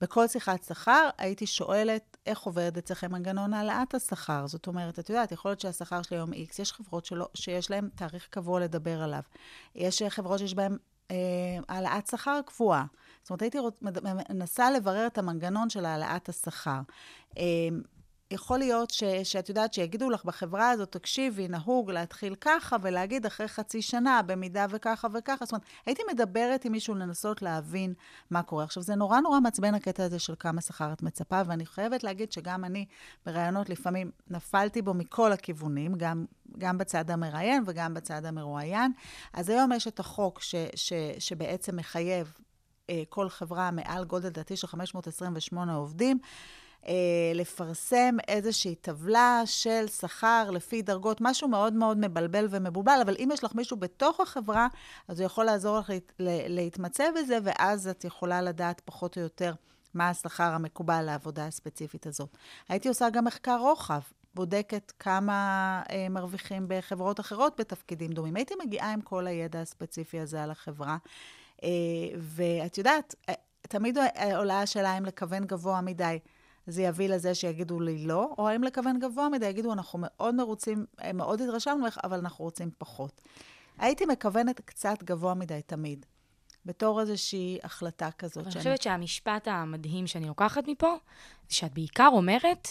בכל שיחת שכר הייתי שואלת איך עובד אצלכם מנגנון העלאת השכר. זאת אומרת, את יודעת, יכול להיות שהשכר שלי היום X, יש חברות שלא, שיש להן תאריך קבוע לדבר עליו. יש אה, חברות שיש בהן אה, העלאת שכר קבועה. זאת אומרת, הייתי רוצ, מנסה לברר את המנגנון של העלאת השכר. אה, יכול להיות ש, שאת יודעת שיגידו לך בחברה הזאת, תקשיבי, נהוג להתחיל ככה ולהגיד אחרי חצי שנה, במידה וככה וככה. זאת אומרת, הייתי מדברת עם מישהו לנסות להבין מה קורה. עכשיו, זה נורא נורא מעצבן הקטע הזה של כמה שכר את מצפה, ואני חייבת להגיד שגם אני בראיונות לפעמים נפלתי בו מכל הכיוונים, גם, גם בצד המראיין וגם בצד המרואיין. אז היום יש את החוק ש, ש, שבעצם מחייב אה, כל חברה מעל גודל דתי של 528 עובדים. אה, לפרסם איזושהי טבלה של שכר לפי דרגות, משהו מאוד מאוד מבלבל ומבולבל, אבל אם יש לך מישהו בתוך החברה, אז הוא יכול לעזור לך להת, לה- להתמצא בזה, ואז את יכולה לדעת פחות או יותר מה השכר המקובל לעבודה הספציפית הזאת. הייתי עושה גם מחקר רוחב. בודקת כמה אה, מרוויחים בחברות אחרות בתפקידים דומים. הייתי מגיעה עם כל הידע הספציפי הזה על החברה. אה, ואת יודעת, אה, תמיד עולה השאלה אם לכוון גבוה מדי. זה יביא לזה שיגידו לי לא, או האם לכוון גבוה מדי, יגידו, אנחנו מאוד מרוצים, אה, מאוד התרשמנו ממך, אבל אנחנו רוצים פחות. הייתי מכוונת קצת גבוה מדי תמיד, בתור איזושהי החלטה כזאת. אני שאני- חושבת שהמשפט המדהים שאני לוקחת מפה, זה שאת בעיקר אומרת,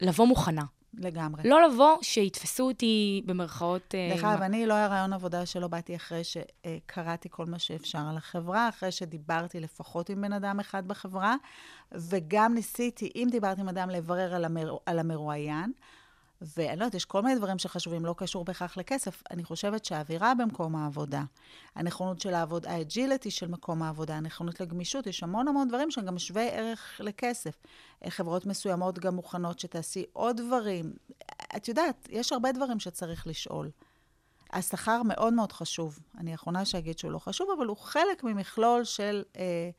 לבוא מוכנה. לגמרי. לא לבוא שיתפסו אותי במרכאות... אה, דרך אגב, אני לא היה רעיון עבודה שלא באתי אחרי שקראתי כל מה שאפשר על החברה, אחרי שדיברתי לפחות עם בן אדם אחד בחברה, וגם ניסיתי, אם דיברתי עם אדם, לברר על, המר... על המרואיין. ואני לא יודעת, יש כל מיני דברים שחשובים, לא קשור בהכרח לכסף. אני חושבת שהאווירה במקום העבודה, הנכונות של לעבוד, ה agility של מקום העבודה, הנכונות לגמישות, יש המון המון דברים שהם גם שווי ערך לכסף. אה, חברות מסוימות גם מוכנות שתעשי עוד דברים. את יודעת, יש הרבה דברים שצריך לשאול. השכר מאוד מאוד חשוב. אני האחרונה שאגיד שהוא לא חשוב, אבל הוא חלק ממכלול של אה,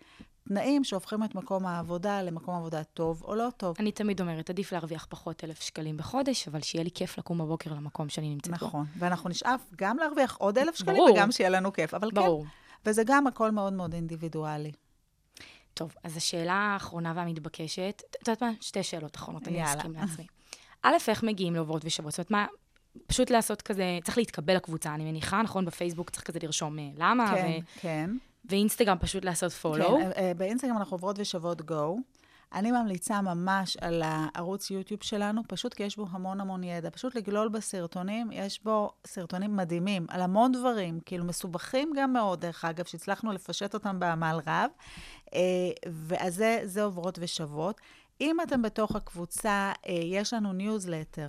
תנאים שהופכים את מקום העבודה למקום עבודה טוב או לא טוב. אני תמיד אומרת, עדיף להרוויח פחות אלף שקלים בחודש, אבל שיהיה לי כיף לקום בבוקר למקום שאני נמצאת בו. נכון. ואנחנו נשאף גם להרוויח עוד אלף שקלים ברור. וגם שיהיה לנו כיף. אבל ברור. כן, וזה גם הכל מאוד מאוד אינדיבידואלי. טוב, אז השאלה האחרונה והמתבקשת, את יודעת מה? שתי שאלות אחרונות, אני. אסכים לעצמי. א', איך מגיעים לעוברות ושבועות? זאת אומרת, מה, פשוט לעשות כזה, צריך להתקבל לקבוצה, אני מניחה, נכון? בפייסבוק צריך כזה לרשום אה, למה, כן, ו- כן. ואינסטגרם פשוט לעשות כן, פולו. אה, אה, באינסטגרם אנחנו עוברות ושוות גו. אני ממליצה ממש על הערוץ יוטיוב שלנו, פשוט כי יש בו המון המון ידע. פשוט לגלול בסרטונים, יש בו סרטונים מדהימים על המון דברים, כאילו מסובכים גם מאוד, דרך אגב, שהצלחנו לפשט אותם בעמל רב. אה, ואז זה, זה עוברות ושוות. אם אתם בתוך הקבוצה, יש לנו ניוזלטר.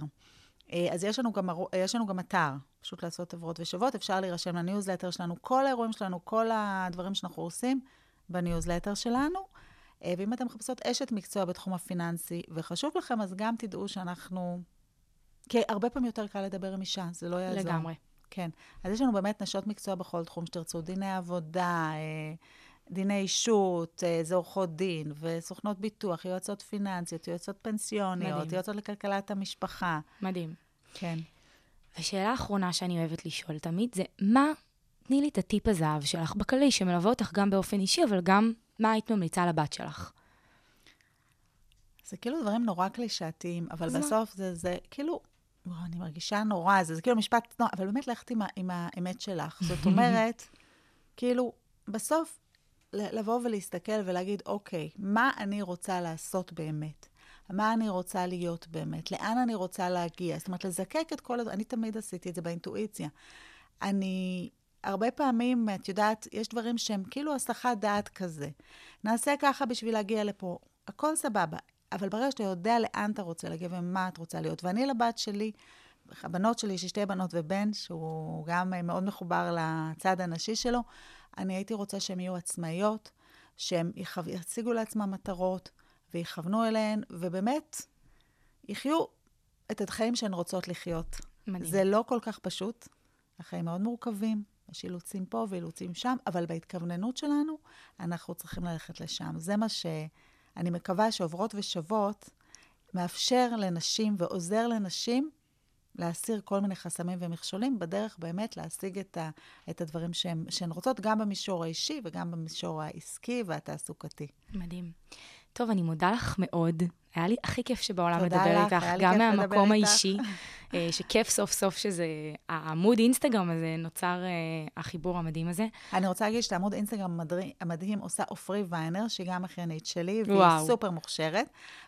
אז יש לנו, גם, יש לנו גם אתר, פשוט לעשות עברות ושוות, אפשר להירשם לניוזלטר שלנו, כל האירועים שלנו, כל הדברים שאנחנו עושים, בניוזלטר שלנו. אה, ואם אתם מחפשות אשת מקצוע בתחום הפיננסי וחשוב לכם, אז גם תדעו שאנחנו... כי הרבה פעמים יותר קל לדבר עם אישה, זה לא יעזור. לגמרי. כן. אז יש לנו באמת נשות מקצוע בכל תחום שתרצו, דיני עבודה, אה, דיני אישות, אה, זה עורכות דין, וסוכנות ביטוח, יועצות פיננסיות, יועצות פנסיוניות, מדהים. יועצות לכלכלת המשפחה. מדהים. כן. ושאלה אחרונה שאני אוהבת לשאול תמיד זה, מה, תני לי את הטיפ הזהב שלך בכללי, שמלווה אותך גם באופן אישי, אבל גם מה היית ממליצה לבת שלך? זה כאילו דברים נורא קלישאתיים, אבל אז מה? בסוף זה, זה כאילו, וואו, אני מרגישה נורא, זה, זה כאילו משפט, נורא, אבל באמת ללכת עם, עם האמת שלך. זאת [laughs] אומרת, כאילו, בסוף, לבוא ולהסתכל ולהגיד, אוקיי, מה אני רוצה לעשות באמת? מה אני רוצה להיות באמת? לאן אני רוצה להגיע? זאת אומרת, לזקק את כל... אני תמיד עשיתי את זה באינטואיציה. אני... הרבה פעמים, את יודעת, יש דברים שהם כאילו הסחת דעת כזה. נעשה ככה בשביל להגיע לפה, הכל סבבה. אבל ברגע שאתה יודע לאן אתה רוצה להגיע ומה את רוצה להיות, ואני לבת שלי, הבנות שלי, יש לי שתי בנות ובן, שהוא גם מאוד מחובר לצד הנשי שלו, אני הייתי רוצה שהן יהיו עצמאיות, שהן יציגו לעצמן מטרות ויכוונו אליהן, ובאמת יחיו את החיים שהן רוצות לחיות. מדהים. זה לא כל כך פשוט, החיים מאוד מורכבים, יש אילוצים פה ואילוצים שם, אבל בהתכווננות שלנו, אנחנו צריכים ללכת לשם. זה מה שאני מקווה שעוברות ושוות מאפשר לנשים ועוזר לנשים להסיר כל מיני חסמים ומכשולים בדרך באמת להשיג את, ה, את הדברים שהן, שהן רוצות, גם במישור האישי וגם במישור העסקי והתעסוקתי. מדהים. טוב, אני מודה לך מאוד. היה לי הכי כיף שבעולם לדבר לך, איתך, גם מהמקום. האישי, אה, שכיף סוף סוף שזה, העמוד אינסטגרם הזה, נוצר אה, החיבור המדהים הזה. אני רוצה להגיד שאת העמוד אינסטגרם המדהים, המדהים עושה עופרי ויינר, שהיא גם אחיינית שלי, והיא וואו. סופר מוכשרת.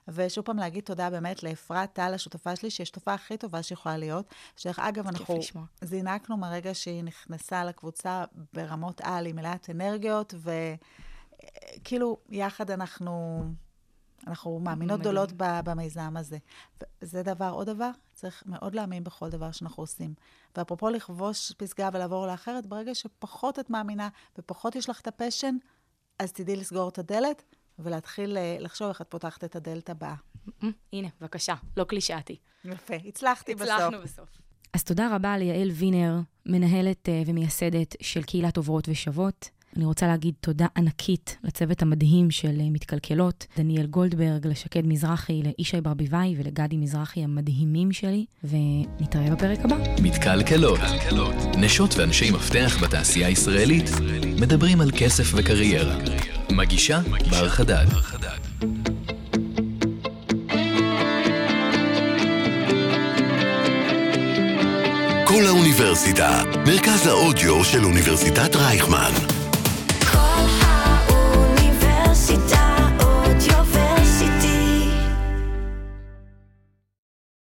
ושוב פעם להגיד תודה באמת לאפרת טל, השותפה שלי, שהיא השותפה הכי טובה שיכולה להיות. שדרך אגב, אנחנו לשמוע. זינקנו מהרגע שהיא נכנסה לקבוצה ברמות על, היא מלאת אנרגיות, וכאילו, יחד אנחנו... אנחנו מאמינות. גדולות במיזם הזה. זה דבר, עוד דבר, צריך מאוד להאמין בכל דבר שאנחנו עושים. ואפרופו לכבוש פסגה ולעבור לאחרת, ברגע שפחות את מאמינה ופחות יש לך את הפשן, אז תדעי לסגור את הדלת ולהתחיל אה, לחשוב איך את פותחת את הדלת הבאה. אה, הנה, בבקשה, לא קלישאתי. יפה, הצלחתי בסוף. הצלחנו בסוף. אז תודה רבה ליעל וינר, מנהלת אה, ומייסדת של קהילת עוברות ושוות. אני רוצה להגיד תודה ענקית לצוות המדהים של אה, מתקלקלות, דניאל גולדברג, לשקד מזרחי, לישי ברביבאי ולגדי מזרחי המדהימים שלי, ונתראה בפרק הבא. מתקלקלות. נשות ואנשי מפתח בתעשייה הישראלית מדברים על כסף וקריירה. מגישה בר חדד. כל האוניברסיטה, מרכז האודיו של אוניברסיטת רייכמן.